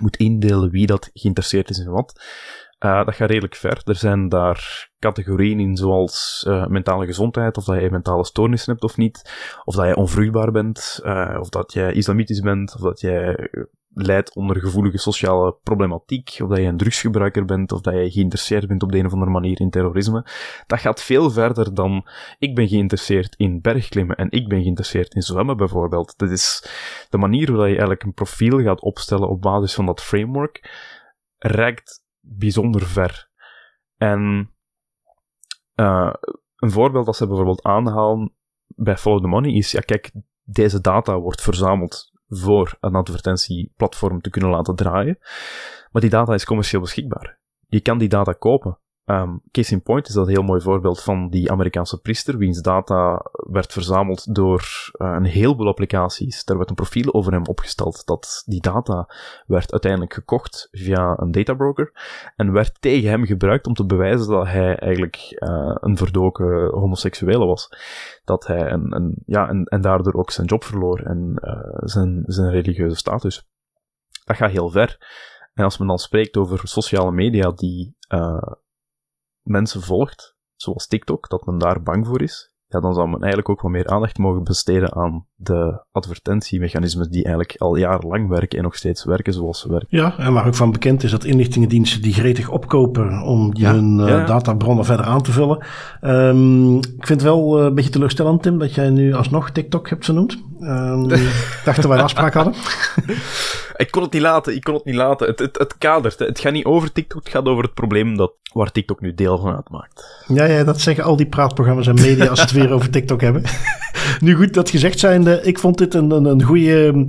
moet indelen wie dat geïnteresseerd is in wat, uh, dat gaat redelijk ver. Er zijn daar categorieën in, zoals uh, mentale gezondheid, of dat je mentale stoornissen hebt of niet, of dat je onvruchtbaar bent, uh, of dat jij islamitisch bent, of dat jij leidt onder gevoelige sociale problematiek, of dat je een drugsgebruiker bent, of dat je geïnteresseerd bent op de een of andere manier in terrorisme. Dat gaat veel verder dan ik ben geïnteresseerd in bergklimmen en ik ben geïnteresseerd in zwemmen bijvoorbeeld. Dat is de manier hoe je eigenlijk een profiel gaat opstellen op basis van dat framework, reikt bijzonder ver. En uh, een voorbeeld dat ze bijvoorbeeld aanhalen bij Follow the Money is, ja kijk, deze data wordt verzameld voor een advertentieplatform te kunnen laten draaien. Maar die data is commercieel beschikbaar. Je kan die data kopen. Um, case in point is dat een heel mooi voorbeeld van die Amerikaanse priester, wiens data werd verzameld door uh, een heleboel applicaties. Daar werd een profiel over hem opgesteld. Dat die data werd uiteindelijk gekocht via een databroker en werd tegen hem gebruikt om te bewijzen dat hij eigenlijk uh, een verdoken homoseksuele was. Dat hij een, een ja, en, en daardoor ook zijn job verloor en uh, zijn, zijn religieuze status. Dat gaat heel ver. En als men dan spreekt over sociale media die mensen volgt, zoals TikTok, dat men daar bang voor is, ja, dan zou men eigenlijk ook wat meer aandacht mogen besteden aan de advertentiemechanismen die eigenlijk al jarenlang werken en nog steeds werken zoals ze werken. Ja, en waar ook van bekend is dat inlichtingendiensten die gretig opkopen om ja. hun ja. databronnen verder aan te vullen. Um, ik vind het wel uh, een beetje teleurstellend, Tim, dat jij nu alsnog TikTok hebt vernoemd. Um, dachten wij een afspraak hadden. ik kon het niet laten, ik kon het niet laten. Het, het, het kadert. Het gaat niet over TikTok, het gaat over het probleem dat, waar TikTok nu deel van uitmaakt. Ja, ja, dat zeggen al die praatprogramma's en media als het weer over TikTok hebben. nu goed, dat gezegd zijnde, ik vond dit een, een, een goede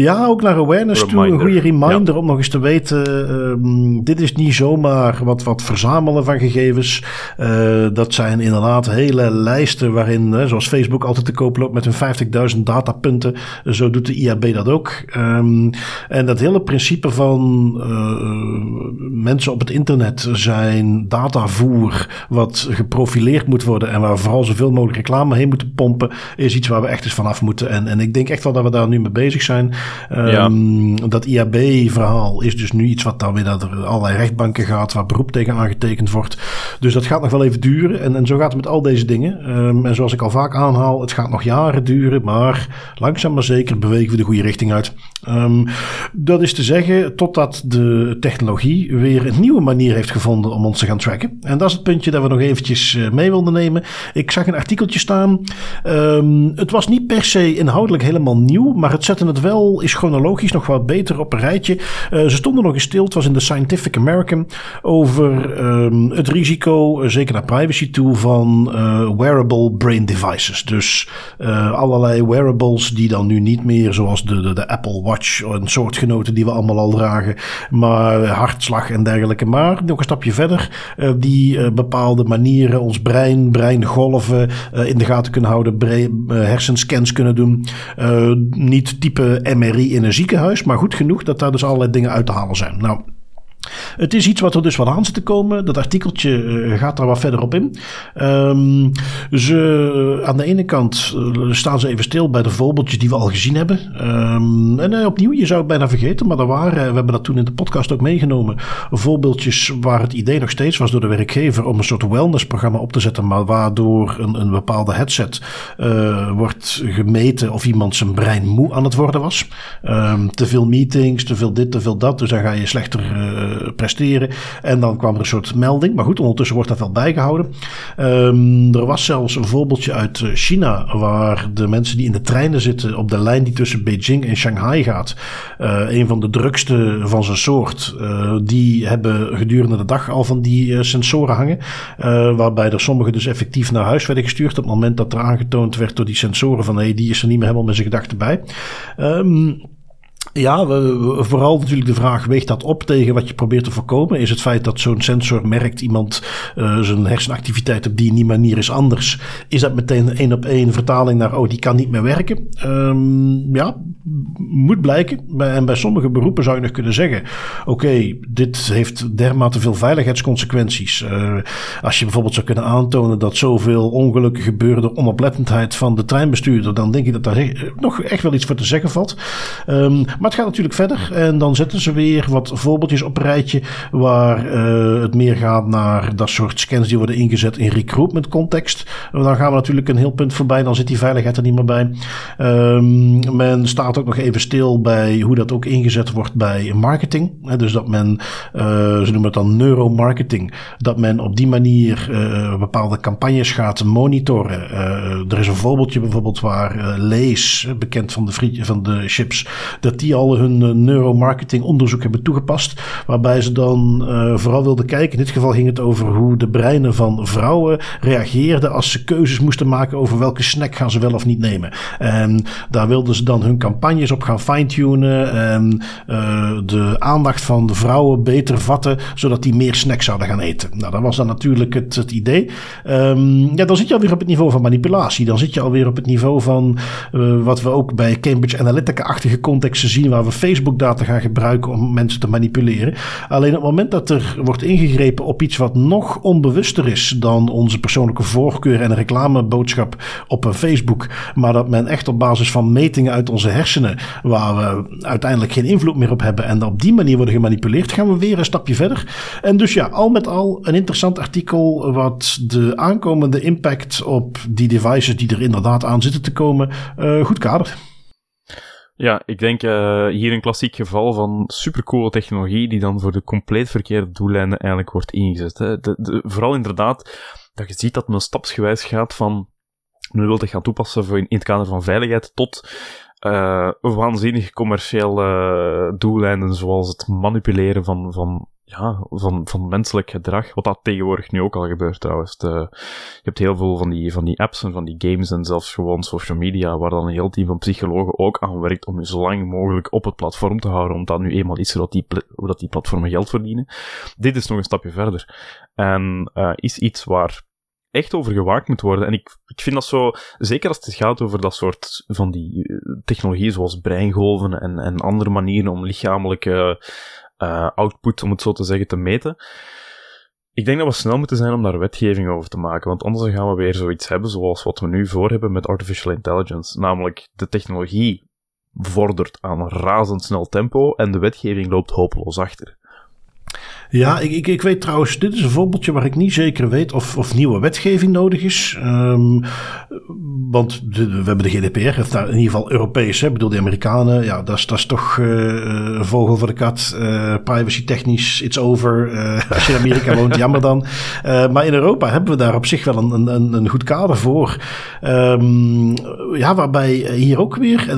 ja, ook naar awareness reminder. toe. Een goede reminder ja. om nog eens te weten. Uh, dit is niet zomaar wat, wat verzamelen van gegevens. Uh, dat zijn inderdaad hele lijsten waarin, uh, zoals Facebook altijd te koop loopt met hun 50.000 datapunten. zo doet de IAB dat ook. Um, en dat hele principe van uh, mensen op het internet zijn datavoer wat geprofileerd moet worden en waar vooral zoveel mogelijk reclame heen moeten pompen, is iets waar we echt eens vanaf moeten. En, en ik denk echt wel dat we daar nu mee bezig zijn. Ja. Um, dat IAB-verhaal is dus nu iets wat dan weer naar allerlei rechtbanken gaat, waar beroep tegen aangetekend wordt. Dus dat gaat nog wel even duren. En, en zo gaat het met al deze dingen. Um, en zoals ik al vaak aanhaal, het gaat nog jaren duren, maar langzaam maar zeker bewegen we de goede richting uit. Um, dat is te zeggen, totdat de technologie weer een nieuwe manier heeft gevonden om ons te gaan tracken. En dat is het puntje dat we nog eventjes uh, mee wilden nemen. Ik zag een artikeltje staan. Um, het was niet per se inhoudelijk helemaal nieuw, maar het zette het wel, is chronologisch nog wat beter op een rijtje. Uh, ze stonden nog eens stil, het was in de Scientific American, over um, het risico, uh, zeker naar privacy toe, van uh, wearable brain devices. Dus allerlei wearables die dan nu niet meer zoals de, de, de Apple Watch en soortgenoten die we allemaal al dragen, maar hartslag en dergelijke. Maar nog een stapje verder, die bepaalde manieren ons brein, breingolven in de gaten kunnen houden, hersenscans kunnen doen. niet type In een ziekenhuis, maar goed genoeg dat daar dus allerlei dingen uit te halen zijn. Nou, het is iets wat er dus wat aan zit te komen. Dat artikeltje uh, gaat daar wat verder op in. Um, aan de ene kant uh, staan ze even stil bij de voorbeeldjes die we al gezien hebben. Um, en uh, opnieuw, je zou het bijna vergeten, maar er waren, we hebben dat toen in de podcast ook meegenomen, voorbeeldjes waar het idee nog steeds was door de werkgever om een soort wellnessprogramma op te zetten, maar waardoor een, een bepaalde headset wordt gemeten of iemand zijn brein moe aan het worden was. Um, te veel meetings, te veel dit, te veel dat, dus dan ga je slechter presteren. En dan kwam er een soort melding. Maar goed, ondertussen wordt dat wel bijgehouden. Um, er was zelfs een voorbeeldje uit China. Waar de mensen die in de treinen zitten. op de lijn die tussen Beijing en Shanghai gaat. Uh, een van de drukste van zijn soort. Uh, die hebben gedurende de dag al van die sensoren hangen. waarbij er sommigen dus effectief naar huis werden gestuurd. op het moment dat er aangetoond werd door die sensoren. van hé, hey, die is er niet meer helemaal met zijn gedachten bij. Um, ja, vooral natuurlijk de vraag, weegt dat op tegen wat je probeert te voorkomen? Is het feit dat zo'n sensor merkt iemand uh, zijn hersenactiviteit op die die manier is anders? Is dat meteen één op één vertaling naar, oh, die kan niet meer werken? Um, ja, moet blijken. En bij sommige beroepen zou je nog kunnen zeggen, oké, dit heeft dermate veel veiligheidsconsequenties. Uh, als je bijvoorbeeld zou kunnen aantonen dat zoveel ongelukken gebeuren door onoplettendheid van de treinbestuurder, dan denk ik dat daar nog echt wel iets voor te zeggen valt. Um, maar het gaat natuurlijk verder. En dan zetten ze weer wat voorbeeldjes op een rijtje. Waar uh, het meer gaat naar dat soort scans die worden ingezet in recruitment context. Dan gaan we natuurlijk een heel punt voorbij. Dan zit die veiligheid er niet meer bij. Um, men staat ook nog even stil bij hoe dat ook ingezet wordt bij marketing. Dus dat men, uh, ze noemen het dan neuromarketing. Dat men op die manier uh, bepaalde campagnes gaat monitoren. er is een voorbeeldje bijvoorbeeld waar Lees, bekend van de, van de chips, dat die al hun neuromarketing onderzoek hebben toegepast. Waarbij ze dan vooral wilden kijken. In dit geval ging het over hoe de breinen van vrouwen reageerden als ze keuzes moesten maken over welke snack gaan ze wel of niet nemen. En daar wilden ze dan hun campagnes op gaan fine-tunen. En de aandacht van de vrouwen beter vatten, zodat die meer snacks zouden gaan eten. Nou, dat was dan natuurlijk het, het idee. Um, ja, dan zit je alweer op het niveau van manipulatie. Dan zit je alweer op het niveau van wat we ook bij Cambridge Analytica-achtige contexten zien, waar we Facebook-data gaan gebruiken om mensen te manipuleren. Alleen op het moment dat er wordt ingegrepen op iets wat nog onbewuster is dan onze persoonlijke voorkeur en reclameboodschap op Facebook, maar dat men echt op basis van metingen uit onze hersenen, waar we uiteindelijk geen invloed meer op hebben en op die manier worden gemanipuleerd, gaan we weer een stapje verder. En dus ja, al met al een interessant artikel wat de aankomende impact op die devices die er inderdaad aan zitten te komen uh, goed kadert. Ja, ik denk uh, hier een klassiek geval van supercoole technologie die dan voor de compleet verkeerde doeleinden eigenlijk wordt ingezet. Hè. De, vooral inderdaad dat je ziet dat men stapsgewijs gaat van men wil het gaan toepassen voor in, in het kader van veiligheid tot uh, waanzinnig commerciële doeleinden zoals het manipuleren van, van ja, van, van menselijk gedrag. Wat dat tegenwoordig nu ook al gebeurt trouwens. Je hebt heel veel van die, van die apps en van die games en zelfs gewoon social media, waar dan een heel team van psychologen ook aan werkt om je zo lang mogelijk op het platform te houden, omdat nu eenmaal is zodat die, dat die platformen geld verdienen. Dit is nog een stapje verder. En uh, is iets waar echt over gewaakt moet worden. En ik, ik vind dat zo, zeker als het gaat over dat soort van die uh, technologieën zoals breingolven en, en andere manieren om lichamelijke uh, output, om het zo te zeggen, te meten. Ik denk dat we snel moeten zijn om daar wetgeving over te maken, want anders gaan we weer zoiets hebben zoals wat we nu voor hebben met artificial intelligence. Namelijk, de technologie vordert aan een razendsnel tempo en de wetgeving loopt hopeloos achter. Ja, ik, ik, ik, weet trouwens, dit is een voorbeeldje waar ik niet zeker weet of, of nieuwe wetgeving nodig is. Um, want we hebben de GDPR, daar in ieder geval Europees, hè, bedoel de Amerikanen, ja, dat is, dat is toch uh, een vogel voor de kat. Uh, privacy technisch, it's over. Uh, als je in Amerika woont, jammer dan. maar in Europa hebben we daar op zich wel een, een, een goed kader voor. Um, ja, waarbij hier ook weer,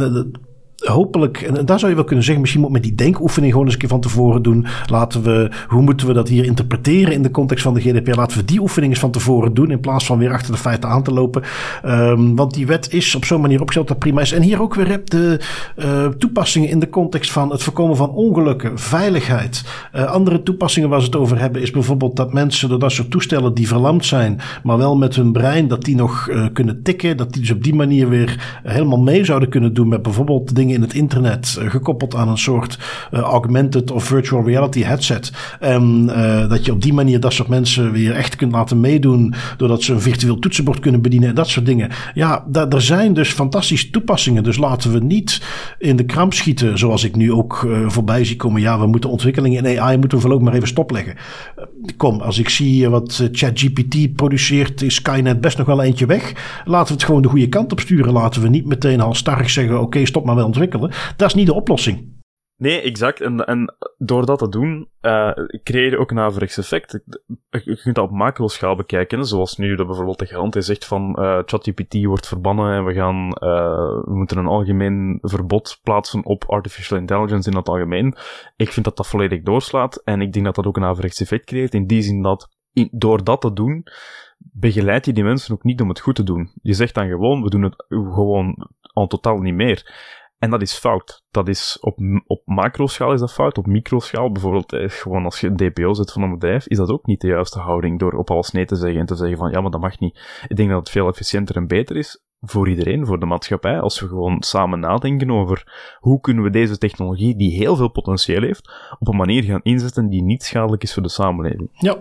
hopelijk, en daar zou je wel kunnen zeggen, misschien moet met die denkoefening gewoon eens een keer van tevoren doen. Laten we, hoe moeten we dat hier interpreteren in de context van de GDPR? Laten we die oefening eens van tevoren doen, in plaats van weer achter de feiten aan te lopen. Um, want die wet is op zo'n manier opgesteld dat prima is. En hier ook weer de uh, toepassingen in de context van het voorkomen van ongelukken, veiligheid. Uh, andere toepassingen waar ze het over hebben is bijvoorbeeld dat mensen door dat soort toestellen die verlamd zijn, maar wel met hun brein, dat die nog uh, kunnen tikken, dat die dus op die manier weer helemaal mee zouden kunnen doen met bijvoorbeeld dingen in het internet, uh, gekoppeld aan een soort uh, augmented of virtual reality headset. En uh, dat je op die manier dat soort mensen weer echt kunt laten meedoen, doordat ze een virtueel toetsenbord kunnen bedienen en dat soort dingen. Ja, da er zijn dus fantastische toepassingen. Dus laten we niet in de kramp schieten, zoals ik nu ook voorbij zie komen. Ja, we moeten ontwikkelingen in AI moeten we voorlopig maar even stopleggen. kom, als ik zie wat ChatGPT produceert, is Skynet best nog wel eentje weg. Laten we het gewoon de goede kant op sturen. Laten we niet meteen al starrig zeggen, oké, stop maar met ontwikkelen dat is niet de oplossing. Nee, exact. En, en door dat te doen, uh, creëer je ook een averechts effect. Je kunt dat op macro-schaal bekijken, zoals nu dat bijvoorbeeld de garant zegt van uh, ChatGPT wordt verbannen en we gaan, uh, we moeten een algemeen verbod plaatsen op artificial intelligence in het algemeen. Ik vind dat dat volledig doorslaat en ik denk dat dat ook een averechts effect creëert in die zin dat door dat te doen, begeleid je die mensen ook niet om het goed te doen. Je zegt dan gewoon, we doen het gewoon al totaal niet meer. En dat is fout. Dat is op, op macroschaal is dat fout. Op microschaal, bijvoorbeeld, eh, gewoon als je DPO zet van een bedrijf, is dat ook niet de juiste houding door op alles nee te zeggen en te zeggen van ja, maar dat mag niet. Ik denk dat het veel efficiënter en beter is voor iedereen, voor de maatschappij, als we gewoon samen nadenken over hoe kunnen we deze technologie, die heel veel potentieel heeft, op een manier gaan inzetten die niet schadelijk is voor de samenleving. Ja,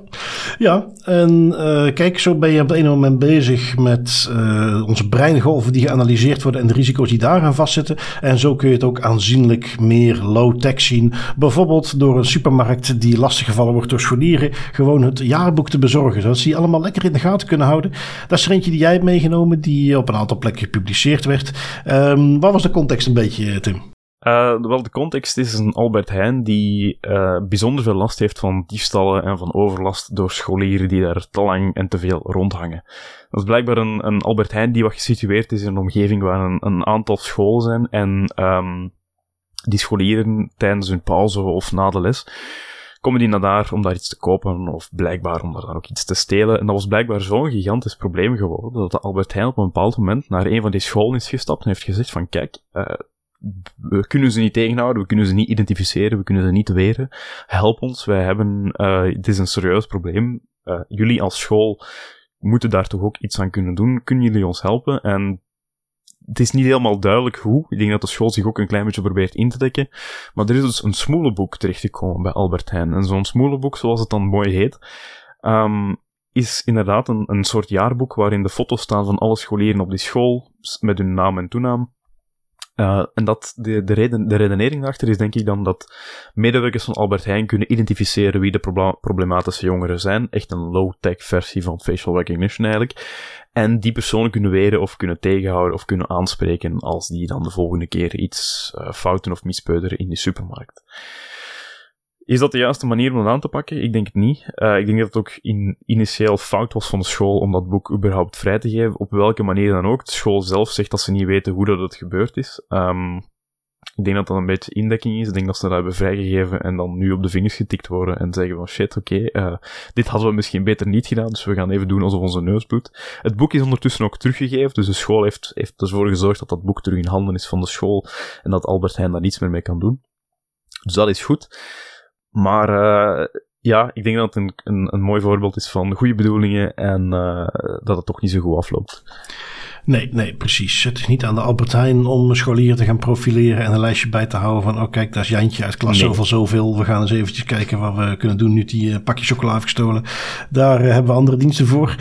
ja en uh, kijk, zo ben je op het ene moment bezig met uh, onze breingolven die geanalyseerd worden en de risico's die daar aan vastzitten. En zo kun je het ook aanzienlijk meer low-tech zien. Bijvoorbeeld door een supermarkt die lastiggevallen wordt door scholieren, gewoon het jaarboek te bezorgen, zodat ze die allemaal lekker in de gaten kunnen houden. Dat is er eentje die jij hebt meegenomen, die op een aantal aantal gepubliceerd werd. Um, wat was de context een beetje, Tim? Uh, wel, de context is een Albert Heijn die uh, bijzonder veel last heeft van diefstallen en van overlast door scholieren die daar te lang en te veel rondhangen. Dat is blijkbaar een, een Albert Heijn die wat gesitueerd is in een omgeving waar een, een aantal scholen zijn en um, die scholieren tijdens hun pauze of na de les komen die naar daar om daar iets te kopen of blijkbaar om daar dan ook iets te stelen. En dat was blijkbaar zo'n gigantisch probleem geworden dat Albert Heijn op een bepaald moment naar een van die scholen is gestapt en heeft gezegd van kijk, uh, we kunnen ze niet tegenhouden, we kunnen ze niet identificeren, we kunnen ze niet weren. Help ons, wij hebben, uh, het is een serieus probleem. Uh, jullie als school moeten daar toch ook iets aan kunnen doen. Kunnen jullie ons helpen? En het is niet helemaal duidelijk hoe. Ik denk dat de school zich ook een klein beetje probeert in te dekken. Maar er is dus een smoelenboek terechtgekomen bij Albert Heijn. En zo'n smoelenboek, zoals het dan mooi heet, um, is inderdaad een, een soort jaarboek waarin de foto's staan van alle scholieren op die school, met hun naam en toenaam. Uh, en dat, de, de, reden, de redenering daarachter is denk ik dan dat medewerkers van Albert Heijn kunnen identificeren wie de problematische jongeren zijn. Echt een low-tech versie van facial recognition eigenlijk. En die personen kunnen weren of kunnen tegenhouden of kunnen aanspreken als die dan de volgende keer iets uh, fouten of mispeuteren in de supermarkt. Is dat de juiste manier om het aan te pakken? Ik denk het niet. Uh, ik denk dat het ook in, initieel fout was van de school om dat boek überhaupt vrij te geven, op welke manier dan ook. De school zelf zegt dat ze niet weten hoe dat het gebeurd is. Um, ik denk dat dat een beetje indekking is. Ik denk dat ze dat hebben vrijgegeven en dan nu op de vingers getikt worden en zeggen van shit, oké, okay, uh, dit hadden we misschien beter niet gedaan, dus we gaan even doen alsof onze neus bloedt. Het boek is ondertussen ook teruggegeven, dus de school heeft, heeft ervoor gezorgd dat dat boek terug in handen is van de school en dat Albert Heijn daar niets meer mee kan doen. Dus dat is goed. Maar uh, ja, ik denk dat het een, een, een mooi voorbeeld is van goede bedoelingen en uh, dat het toch niet zo goed afloopt. Nee, nee, precies. Het is niet aan de Albertijn om scholieren te gaan profileren en een lijstje bij te houden van, oh kijk, daar is Jantje uit klas nee. zoveel, zoveel. We gaan eens eventjes kijken wat we kunnen doen nu die uh, pakje chocola heeft gestolen. Daar uh, hebben we andere diensten voor.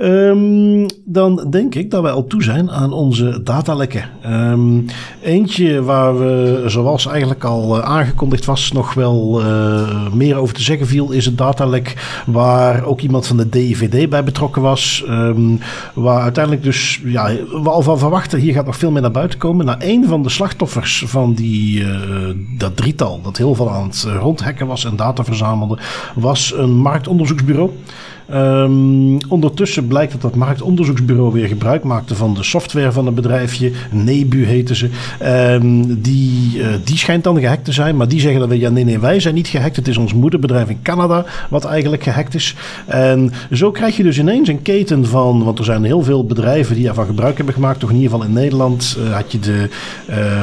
Um, dan denk ik dat wij al toe zijn aan onze datalekken. Um, eentje waar we, zoals eigenlijk al uh, aangekondigd was, nog wel meer over te zeggen viel, is het datalek waar ook iemand van de DIVD bij betrokken was. Um, waar uiteindelijk dus, ja, we al van verwachten, hier gaat nog veel meer naar buiten komen. Nou, een van de slachtoffers van die, uh, dat drietal, dat heel veel aan het rondhekken was en data verzamelde, was een marktonderzoeksbureau. Um, ondertussen blijkt dat dat marktonderzoeksbureau weer gebruik maakte van de software van een bedrijfje. Nebu heette ze. Um, die, uh, die schijnt dan gehackt te zijn. Maar die zeggen dan weer, ja nee nee, wij zijn niet gehackt. Het is ons moederbedrijf in Canada wat eigenlijk gehackt is. En zo krijg je dus ineens een keten van, want er zijn heel veel bedrijven die daarvan gebruik hebben gemaakt. Toch in ieder geval in Nederland uh, had je de,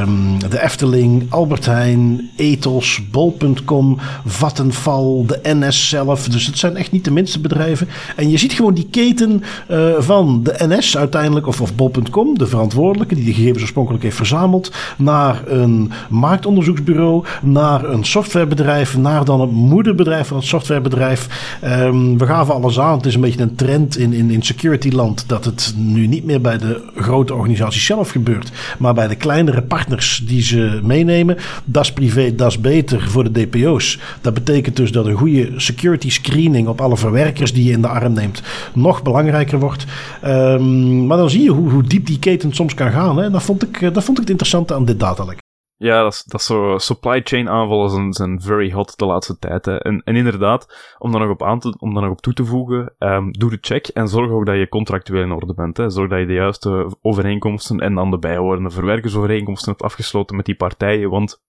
um, de Efteling, Albert Heijn, Ethos, Bol.com, Vattenfall, de NS zelf. Dus het zijn echt niet de minste bedrijven en je ziet gewoon die keten uh, van de NS uiteindelijk, of, of Bol.com, de verantwoordelijke die de gegevens oorspronkelijk heeft verzameld, naar een marktonderzoeksbureau, naar een softwarebedrijf, naar dan het moederbedrijf van het softwarebedrijf. Um, we gaven alles aan. Het is een beetje een trend in, in, in securityland dat het nu niet meer bij de grote organisaties zelf gebeurt, maar bij de kleinere partners die ze meenemen. Dat is privé, dat is beter voor de DPO's. Dat betekent dus dat een goede security screening op alle verwerkers die je in de arm neemt nog belangrijker wordt. Um, maar dan zie je hoe, hoe, diep die keten soms kan gaan. Hè. Dat, vond ik, eh, dat vond ik het interessante aan dit datalek. Ja, dat is, dat. Supply chain aanvallen zijn, very hot de laatste tijd. Hè. En, en inderdaad, om daar nog op, aan te, om daar nog op toe te voegen, um, doe de check en zorg ook dat je contractueel in orde bent. Hè. Zorg dat je de juiste overeenkomsten en dan de bijhorende verwerkersovereenkomsten hebt afgesloten met die partijen. Want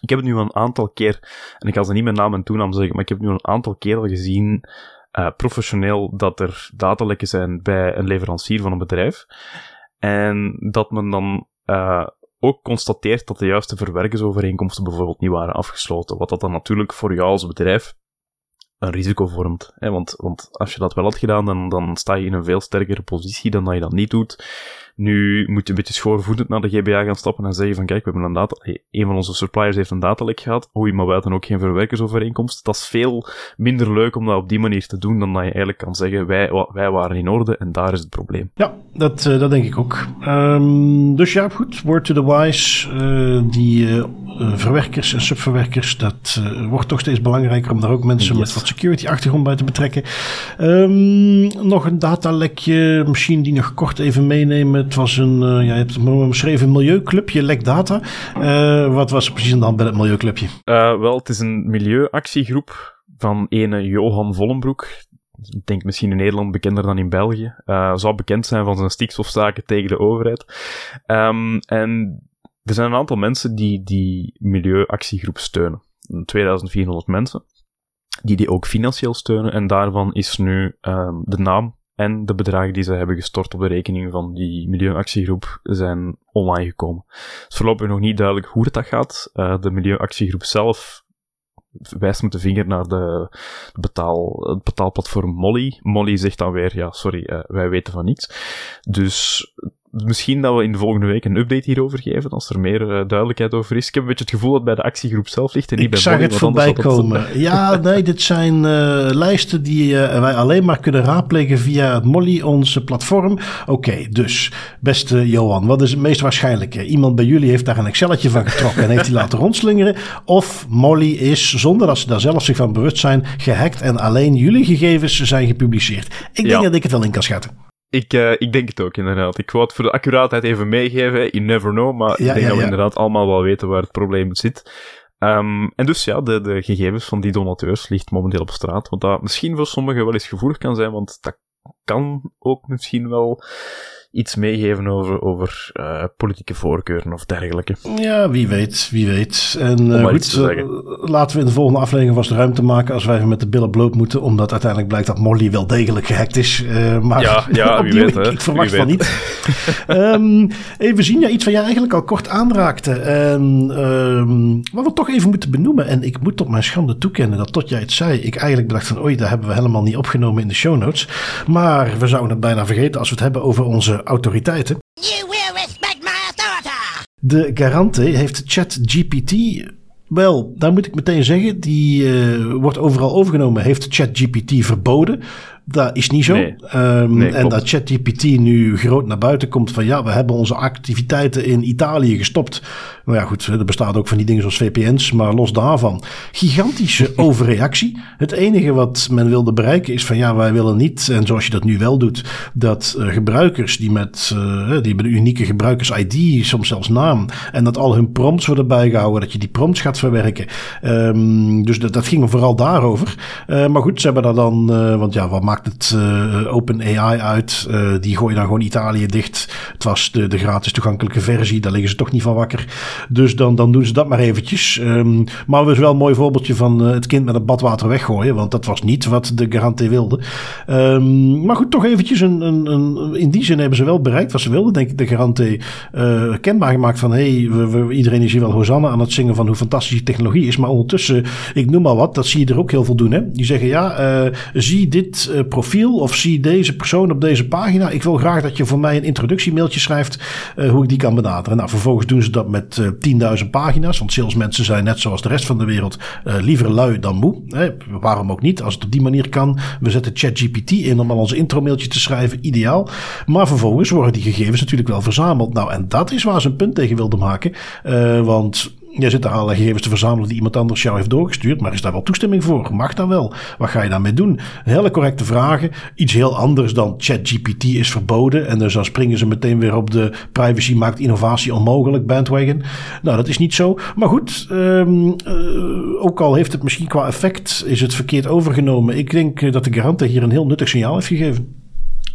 ik heb het nu een aantal keer, en ik ga ze niet met naam en toenaam zeggen, maar ik heb nu een aantal keer al gezien uh, professioneel dat er datalekken zijn bij een leverancier van een bedrijf. En dat men dan uh, ook constateert dat de juiste verwerkersovereenkomsten bijvoorbeeld niet waren afgesloten. Wat dat dan natuurlijk voor jou als bedrijf een risico vormt. Hè? Want, want als je dat wel had gedaan, dan, dan sta je in een veel sterkere positie dan dat je dat niet doet. Nu moet je een beetje schoorvoetend naar de GBA gaan stappen en zeggen van kijk, we hebben een data, een van onze suppliers heeft een datalek gehad. Oei, maar wij hadden ook geen verwerkersovereenkomst. Dat is veel minder leuk om dat op die manier te doen dan dat je eigenlijk kan zeggen wij, wij waren in orde en daar is het probleem. Ja, dat, uh, dat denk ik ook. Um, dus ja, goed. Word to the wise. Uh, die uh, verwerkers en subverwerkers, dat wordt toch steeds belangrijker om daar ook mensen yes. met wat security achtergrond bij te betrekken. Um, nog een datalekje, misschien die nog kort even meenemen het was een, uh, hebt het beschreven, milieuclubje, Lek Data. Uh, wat was er precies aan de bij het milieuclubje? Uh, wel, het is een milieuactiegroep van ene Johan Vollenbroek. Ik denk misschien in Nederland bekender dan in België. Zou bekend zijn van zijn stikstofzaken tegen de overheid. Um, en er zijn een aantal mensen die die milieuactiegroep steunen. 2400 mensen. Die die ook financieel steunen. En daarvan is nu uh, de naam en de bedragen die ze hebben gestort op de rekening van die milieuactiegroep zijn online gekomen. Het is voorlopig nog niet duidelijk hoe het dat gaat. Uh, de milieuactiegroep zelf wijst met de vinger naar de, betaal, het betaalplatform Molly. Molly zegt dan weer, ja, sorry, uh, wij weten van niets. Dus misschien dat we in de volgende week een update hierover geven, als er meer uh, duidelijkheid over is. Ik heb een beetje het gevoel dat bij de actiegroep zelf ligt en niet ik bij zag Molly, het voorbij komen. Het... Ja, nee, dit zijn uh, lijsten die uh, wij alleen maar kunnen raadplegen via het Molly, onze platform. Oké, okay, dus, beste Johan, wat is het meest waarschijnlijke? Iemand bij jullie heeft daar een Excelletje van getrokken en heeft die laten rondslingeren. Of Molly is, zonder dat ze daar zelf zich van bewust zijn, gehackt en alleen jullie gegevens zijn gepubliceerd. Ik denk ja. dat ik het wel in kan schatten. Ik, uh, ik denk het ook, inderdaad. Ik wou het voor de accuraatheid even meegeven. You never know, maar ja, ik denk ja, dat we ja. inderdaad allemaal wel weten waar het probleem zit. Um, en dus ja, de, de gegevens van die donateurs ligt momenteel op straat. Wat dat misschien voor sommigen wel eens gevoelig kan zijn, want dat kan ook misschien wel iets meegeven over, over uh, politieke voorkeuren of dergelijke. Ja, wie weet, wie weet. En uh, goed, uh, laten we in de volgende aflevering vast ruimte maken als wij even met de billen bloot moeten, omdat uiteindelijk blijkt dat Molly wel degelijk gehackt is. maar ja, ja wie weet, ik, ik verwacht van niet. um, even zien, ja, iets wat jij eigenlijk al kort aanraakte. En, um, wat we toch even moeten benoemen, en ik moet op mijn schande toekennen dat tot jij het zei, ik eigenlijk bedacht van, oei, dat hebben we helemaal niet opgenomen in de show notes. Maar we zouden het bijna vergeten als we het hebben over onze autoriteiten. De garante heeft ChatGPT. Wel, daar moet ik meteen zeggen, die uh, wordt overal overgenomen. Heeft ChatGPT verboden. Dat is niet zo. Nee. Um, Nee, en dat ChatGPT nu groot naar buiten komt van ja, we hebben onze activiteiten in Italië gestopt. Nou ja, goed, er bestaat ook van die dingen zoals VPN's, maar los daarvan. Gigantische overreactie. Het enige wat men wilde bereiken is van ja, wij willen niet, en zoals je dat nu wel doet, dat uh, gebruikers die met uh, die hebben een unieke gebruikers-ID, soms zelfs naam, en dat al hun prompts worden bijgehouden, dat je die prompts gaat verwerken. Um, dus dat, dat ging vooral daarover. Uh, maar goed, ze hebben daar dan, want ja, wat maakt het Open AI uit? Die gooien dan gewoon Italië dicht. Het was de, de gratis toegankelijke versie, daar liggen ze toch niet van wakker. Dus dan, dan doen ze dat maar eventjes. Um, maar het is wel een mooi voorbeeldje van uh, het kind met het badwater weggooien, want dat was niet wat de garante wilde. Um, maar goed, toch eventjes een, een, een, in die zin hebben ze wel bereikt wat ze wilden, denk ik, de garante uh, kenbaar gemaakt van hey, we, we, iedereen is hier wel Hosanna aan het zingen van hoe fantastisch die technologie is, maar ondertussen, ik noem maar wat, dat zie je er ook heel veel doen, hè. Die zeggen ja, uh, zie dit profiel of zie deze persoon op deze pagina. Ik wil graag dat je voor mij een introductiemailtje schrijft hoe ik die kan benaderen. Nou, vervolgens doen ze dat met 10.000 pagina's, want salesmensen zijn net zoals de rest van de wereld uh, liever lui dan moe. Hè? Waarom ook niet? Als het op die manier kan. We zetten ChatGPT in om al onze intromailtje te schrijven, ideaal. Maar vervolgens worden die gegevens natuurlijk wel verzameld. Nou, en dat is waar ze een punt tegen wilden maken. Uh, want je zit daar allerlei gegevens te verzamelen die iemand anders jou heeft doorgestuurd. Maar is daar wel toestemming voor? Mag dat wel? Wat ga je daarmee doen? Hele correcte vragen. Iets heel anders dan ChatGPT is verboden. En dus dan springen ze meteen weer op de privacy maakt innovatie onmogelijk bandwagon. Nou, dat is niet zo. Maar goed, um, ook al heeft het misschien qua effect, is het verkeerd overgenomen. Ik denk dat de garante hier een heel nuttig signaal heeft gegeven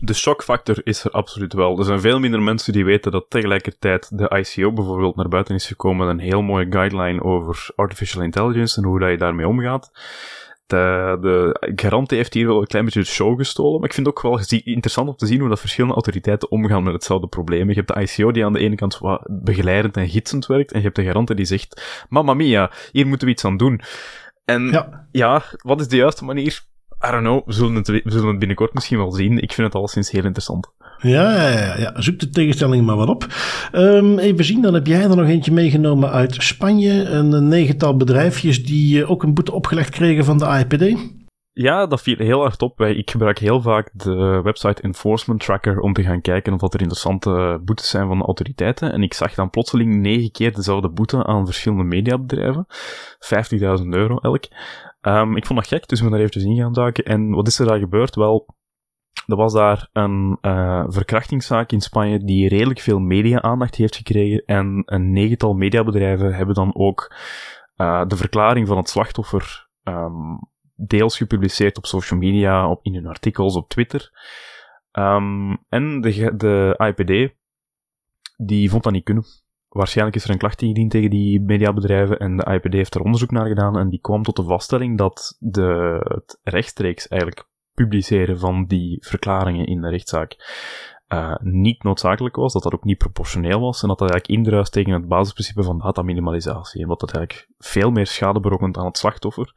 de shockfactor is er absoluut wel. Er zijn veel minder mensen die weten dat tegelijkertijd de ICO bijvoorbeeld naar buiten is gekomen met een heel mooie guideline over artificial intelligence en hoe dat je daarmee omgaat. De, de garante heeft hier wel een klein beetje de show gestolen, maar ik vind het ook wel interessant om te zien hoe dat verschillende autoriteiten omgaan met hetzelfde probleem. Je hebt de ICO die aan de ene kant wat begeleidend en gidsend werkt, en je hebt de garante die zegt, mamma mia, hier moeten we iets aan doen. En ja, ja wat is de juiste manier? I don't know, we zullen, het, we zullen het binnenkort misschien wel zien. Ik vind het alleszins heel interessant. Ja, ja, ja, zoek de tegenstelling maar wat op. Um, even zien, dan heb jij er nog eentje meegenomen uit Spanje. Een negental bedrijfjes die ook een boete opgelegd kregen van de AIPD. Ja, dat viel heel hard op. Ik gebruik heel vaak de website Enforcement Tracker om te gaan kijken of er interessante boetes zijn van de autoriteiten. En ik zag dan plotseling negen keer dezelfde boete aan verschillende mediabedrijven. 50.000 euro elk. Um, ik vond dat gek, dus ik ben daar eventjes in gaan duiken. En wat is er daar gebeurd? Wel, er was daar een uh, verkrachtingszaak in Spanje die redelijk veel media-aandacht heeft gekregen. En een negental mediabedrijven hebben dan ook uh, de verklaring van het slachtoffer um, deels gepubliceerd op social media, op, in hun artikels, op Twitter. Um, en de, de IPD, die vond dat niet kunnen. Waarschijnlijk is er een klacht ingediend tegen die mediabedrijven en de IPD heeft er onderzoek naar gedaan en die kwam tot de vaststelling dat de, het rechtstreeks eigenlijk publiceren van die verklaringen in de rechtszaak uh, niet noodzakelijk was, dat dat ook niet proportioneel was en dat dat eigenlijk indruist tegen het basisprincipe van dataminimalisatie en wat dat eigenlijk veel meer schade berokkent aan het slachtoffer.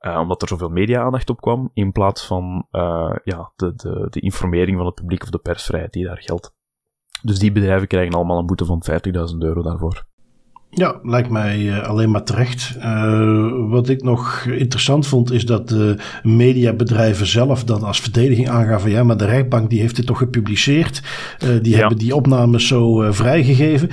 Uh, omdat er zoveel media-aandacht op kwam, in plaats van uh, ja, de, de, de informering van het publiek of de persvrijheid die daar geldt. Dus die bedrijven krijgen allemaal een boete van 50.000 euro daarvoor. Ja, lijkt mij uh, alleen maar terecht. Uh, wat ik nog interessant vond, is dat de mediabedrijven zelf dan als verdediging aangaven: ja, maar de rechtbank die heeft dit toch gepubliceerd. Uh, die ja. hebben die opnames zo vrijgegeven.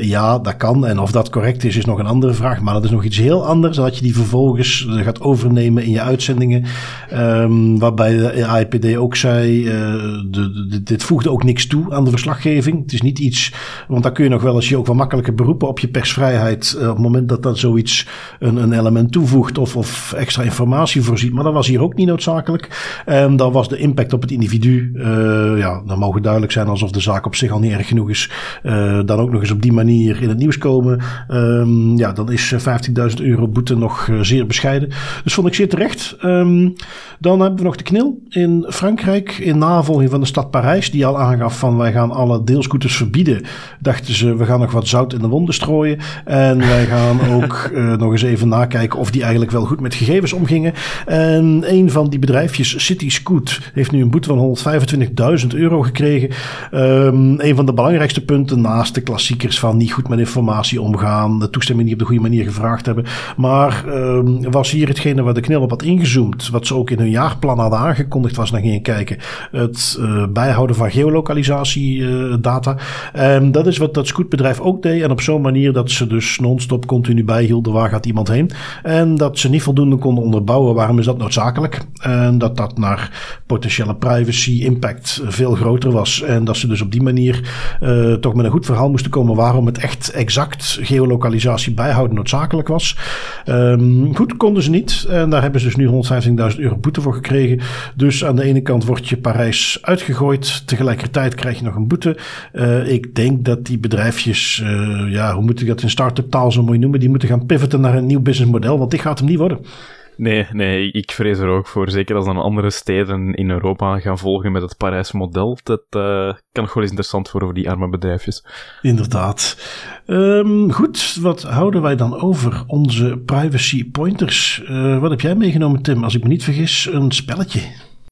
ja, dat kan. En of dat correct is, is nog een andere vraag. Maar dat is nog iets heel anders. Dat je die vervolgens gaat overnemen in je uitzendingen. Um, waarbij de AIPD ook zei: de, de, dit voegde ook niks toe aan de verslaggeving. Het is niet iets, want dan kun je nog wel eens je ook wel makkelijker beroepen op je pers uh, op het moment dat dat zoiets een, een element toevoegt of, of extra informatie voorziet. Maar dat was hier ook niet noodzakelijk. En dan was de impact op het individu, uh, ja, dan mogen duidelijk zijn alsof de zaak op zich al niet erg genoeg is. Uh, dan ook nog eens op die manier in het nieuws komen. Um, ja, dan is 15.000 euro boete nog zeer bescheiden. Dus vond ik zeer terecht. Um, dan hebben we nog de knil in Frankrijk. In navolging van de stad Parijs, die al aangaf van wij gaan alle deelscooters verbieden. Dachten ze, we gaan nog wat zout in de wonden strooien. En wij gaan ook uh, nog eens even nakijken of die eigenlijk wel goed met gegevens omgingen. En een van die bedrijfjes, City Scoot, heeft nu een boete van 125.000 euro gekregen. Um, een van de belangrijkste punten naast de klassiekers van niet goed met informatie omgaan, de toestemming niet op de goede manier gevraagd hebben. Maar um, was hier hetgene waar de knil op had ingezoomd, wat ze ook in hun jaarplan hadden aangekondigd, was naar gingen kijken. Het uh, bijhouden van geolocalisatiedata. Uh, um, dat is wat dat scootbedrijf ook deed. En op zo'n manier dat ze dus non-stop continu bijhielden waar gaat iemand heen. En dat ze niet voldoende konden onderbouwen waarom is dat noodzakelijk. En dat dat naar potentiële privacy impact veel groter was. En dat ze dus op die manier uh, toch met een goed verhaal moesten komen waarom het echt exact geolocalisatie bijhouden noodzakelijk was. Um, goed, konden ze niet. En daar hebben ze dus nu 115.000 euro boete voor gekregen. Dus aan de ene kant wordt je Parijs uitgegooid. Tegelijkertijd krijg je nog een boete. Uh, ik denk dat die bedrijfjes, uh, ja, hoe moet ik dat in start-up taal zo mooi noemen, die moeten gaan pivoten naar een nieuw businessmodel, want dit gaat hem niet worden. Nee, nee, ik vrees er ook voor. Zeker als dan andere steden in Europa gaan volgen met het Parijse model. Dat uh, kan wel eens interessant worden voor die arme bedrijfjes. Inderdaad. Um, goed, wat houden wij dan over? Onze privacy pointers. Uh, wat heb jij meegenomen, Tim? Als ik me niet vergis, een spelletje.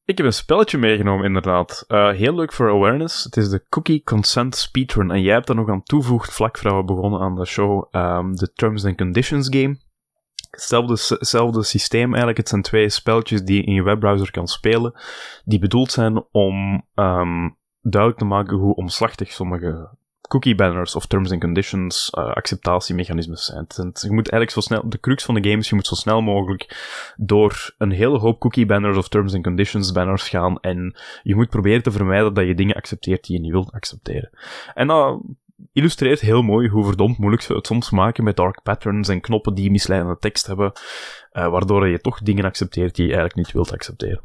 Ik heb een spelletje meegenomen, inderdaad. Uh, heel leuk voor awareness. Het is de Cookie Consent Speedrun. En jij hebt er nog aan toegevoegd, vlak voor we begonnen aan de show, um, de Terms and Conditions game. Hetzelfde, systeem eigenlijk. Het zijn twee spelletjes die je in je webbrowser kan spelen, die bedoeld zijn om um, duidelijk te maken hoe omslachtig sommige cookie banners of terms and conditions uh, acceptatiemechanismes zijn. je moet eigenlijk zo snel, de crux van de game is, je moet zo snel mogelijk door een hele hoop cookie banners of terms and conditions banners gaan en je moet proberen te vermijden dat je dingen accepteert die je niet wilt accepteren. En dat illustreert heel mooi hoe verdomd moeilijk ze het soms maken met dark patterns en knoppen die misleidende tekst hebben, uh, waardoor je toch dingen accepteert die je eigenlijk niet wilt accepteren.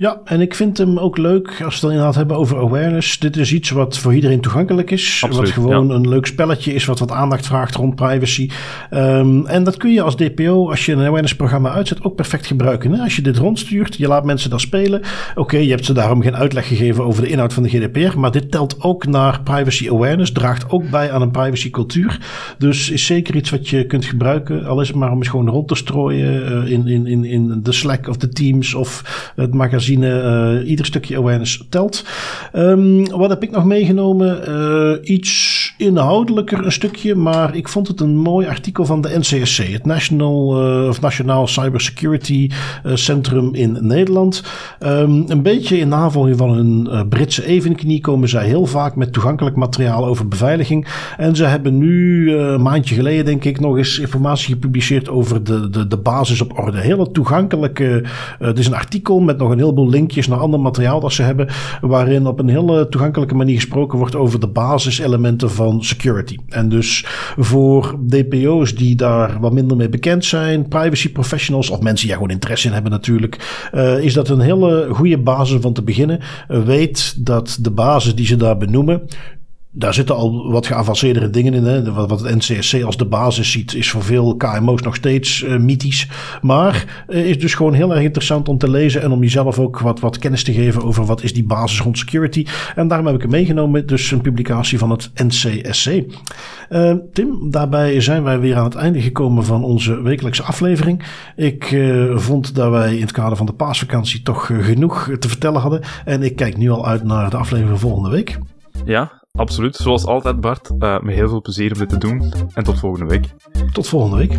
Ja, en ik vind hem ook leuk als we het inderdaad hebben over awareness. Dit is iets wat voor iedereen toegankelijk is. Absoluut, wat gewoon ja. een leuk spelletje is, wat wat aandacht vraagt rond privacy. Um, en dat kun je als DPO, als je een awareness programma uitzet, ook perfect gebruiken. Hè? Als je dit rondstuurt, je laat mensen dat spelen. Oké, okay, je hebt ze daarom geen uitleg gegeven over de inhoud van de GDPR. Maar dit telt ook naar privacy awareness, draagt ook bij aan een privacy cultuur. Dus is zeker iets wat je kunt gebruiken. Al is het maar om eens gewoon rond te strooien uh, in, in, in, in de Slack of de Teams of het magazine Uh, ieder stukje awareness telt. Um, wat heb ik nog meegenomen? Uh, iets inhoudelijker een stukje, maar ik vond het een mooi artikel van de NCSC, het National, uh, of Nationaal Cybersecurity Centrum in Nederland. Um, een beetje in navolging van hun Britse evenknie komen zij heel vaak met toegankelijk materiaal over beveiliging. En ze hebben nu een maandje geleden, denk ik, nog eens informatie gepubliceerd over de, de, de basis op orde. Hele toegankelijke, het is een artikel met nog een heel linkjes naar ander materiaal dat ze hebben, waarin op een hele toegankelijke manier gesproken wordt over de basiselementen van security. En dus voor DPO's die daar wat minder mee bekend zijn, privacy professionals of mensen die gewoon interesse in hebben natuurlijk, uh, is dat een hele goede basis van te beginnen. Uh, weet dat de basis die ze daar benoemen daar zitten al wat geavanceerdere dingen in. Hè. Wat, wat het NCSC als de basis ziet, is voor veel KMO's nog steeds uh, mythisch. Maar uh, is dus gewoon heel erg interessant om te lezen en om jezelf ook wat, wat kennis te geven over wat is die basis rond security. En daarom heb ik hem meegenomen, dus een publicatie van het NCSC. Uh, Tim, daarbij zijn wij weer aan het einde gekomen van onze wekelijkse aflevering. Ik vond dat wij in het kader van de paasvakantie toch genoeg te vertellen hadden. En ik kijk nu al uit naar de aflevering volgende week. Ja, absoluut. Zoals altijd, Bart. Uh, met heel veel plezier om dit te doen. En tot volgende week. Tot volgende week.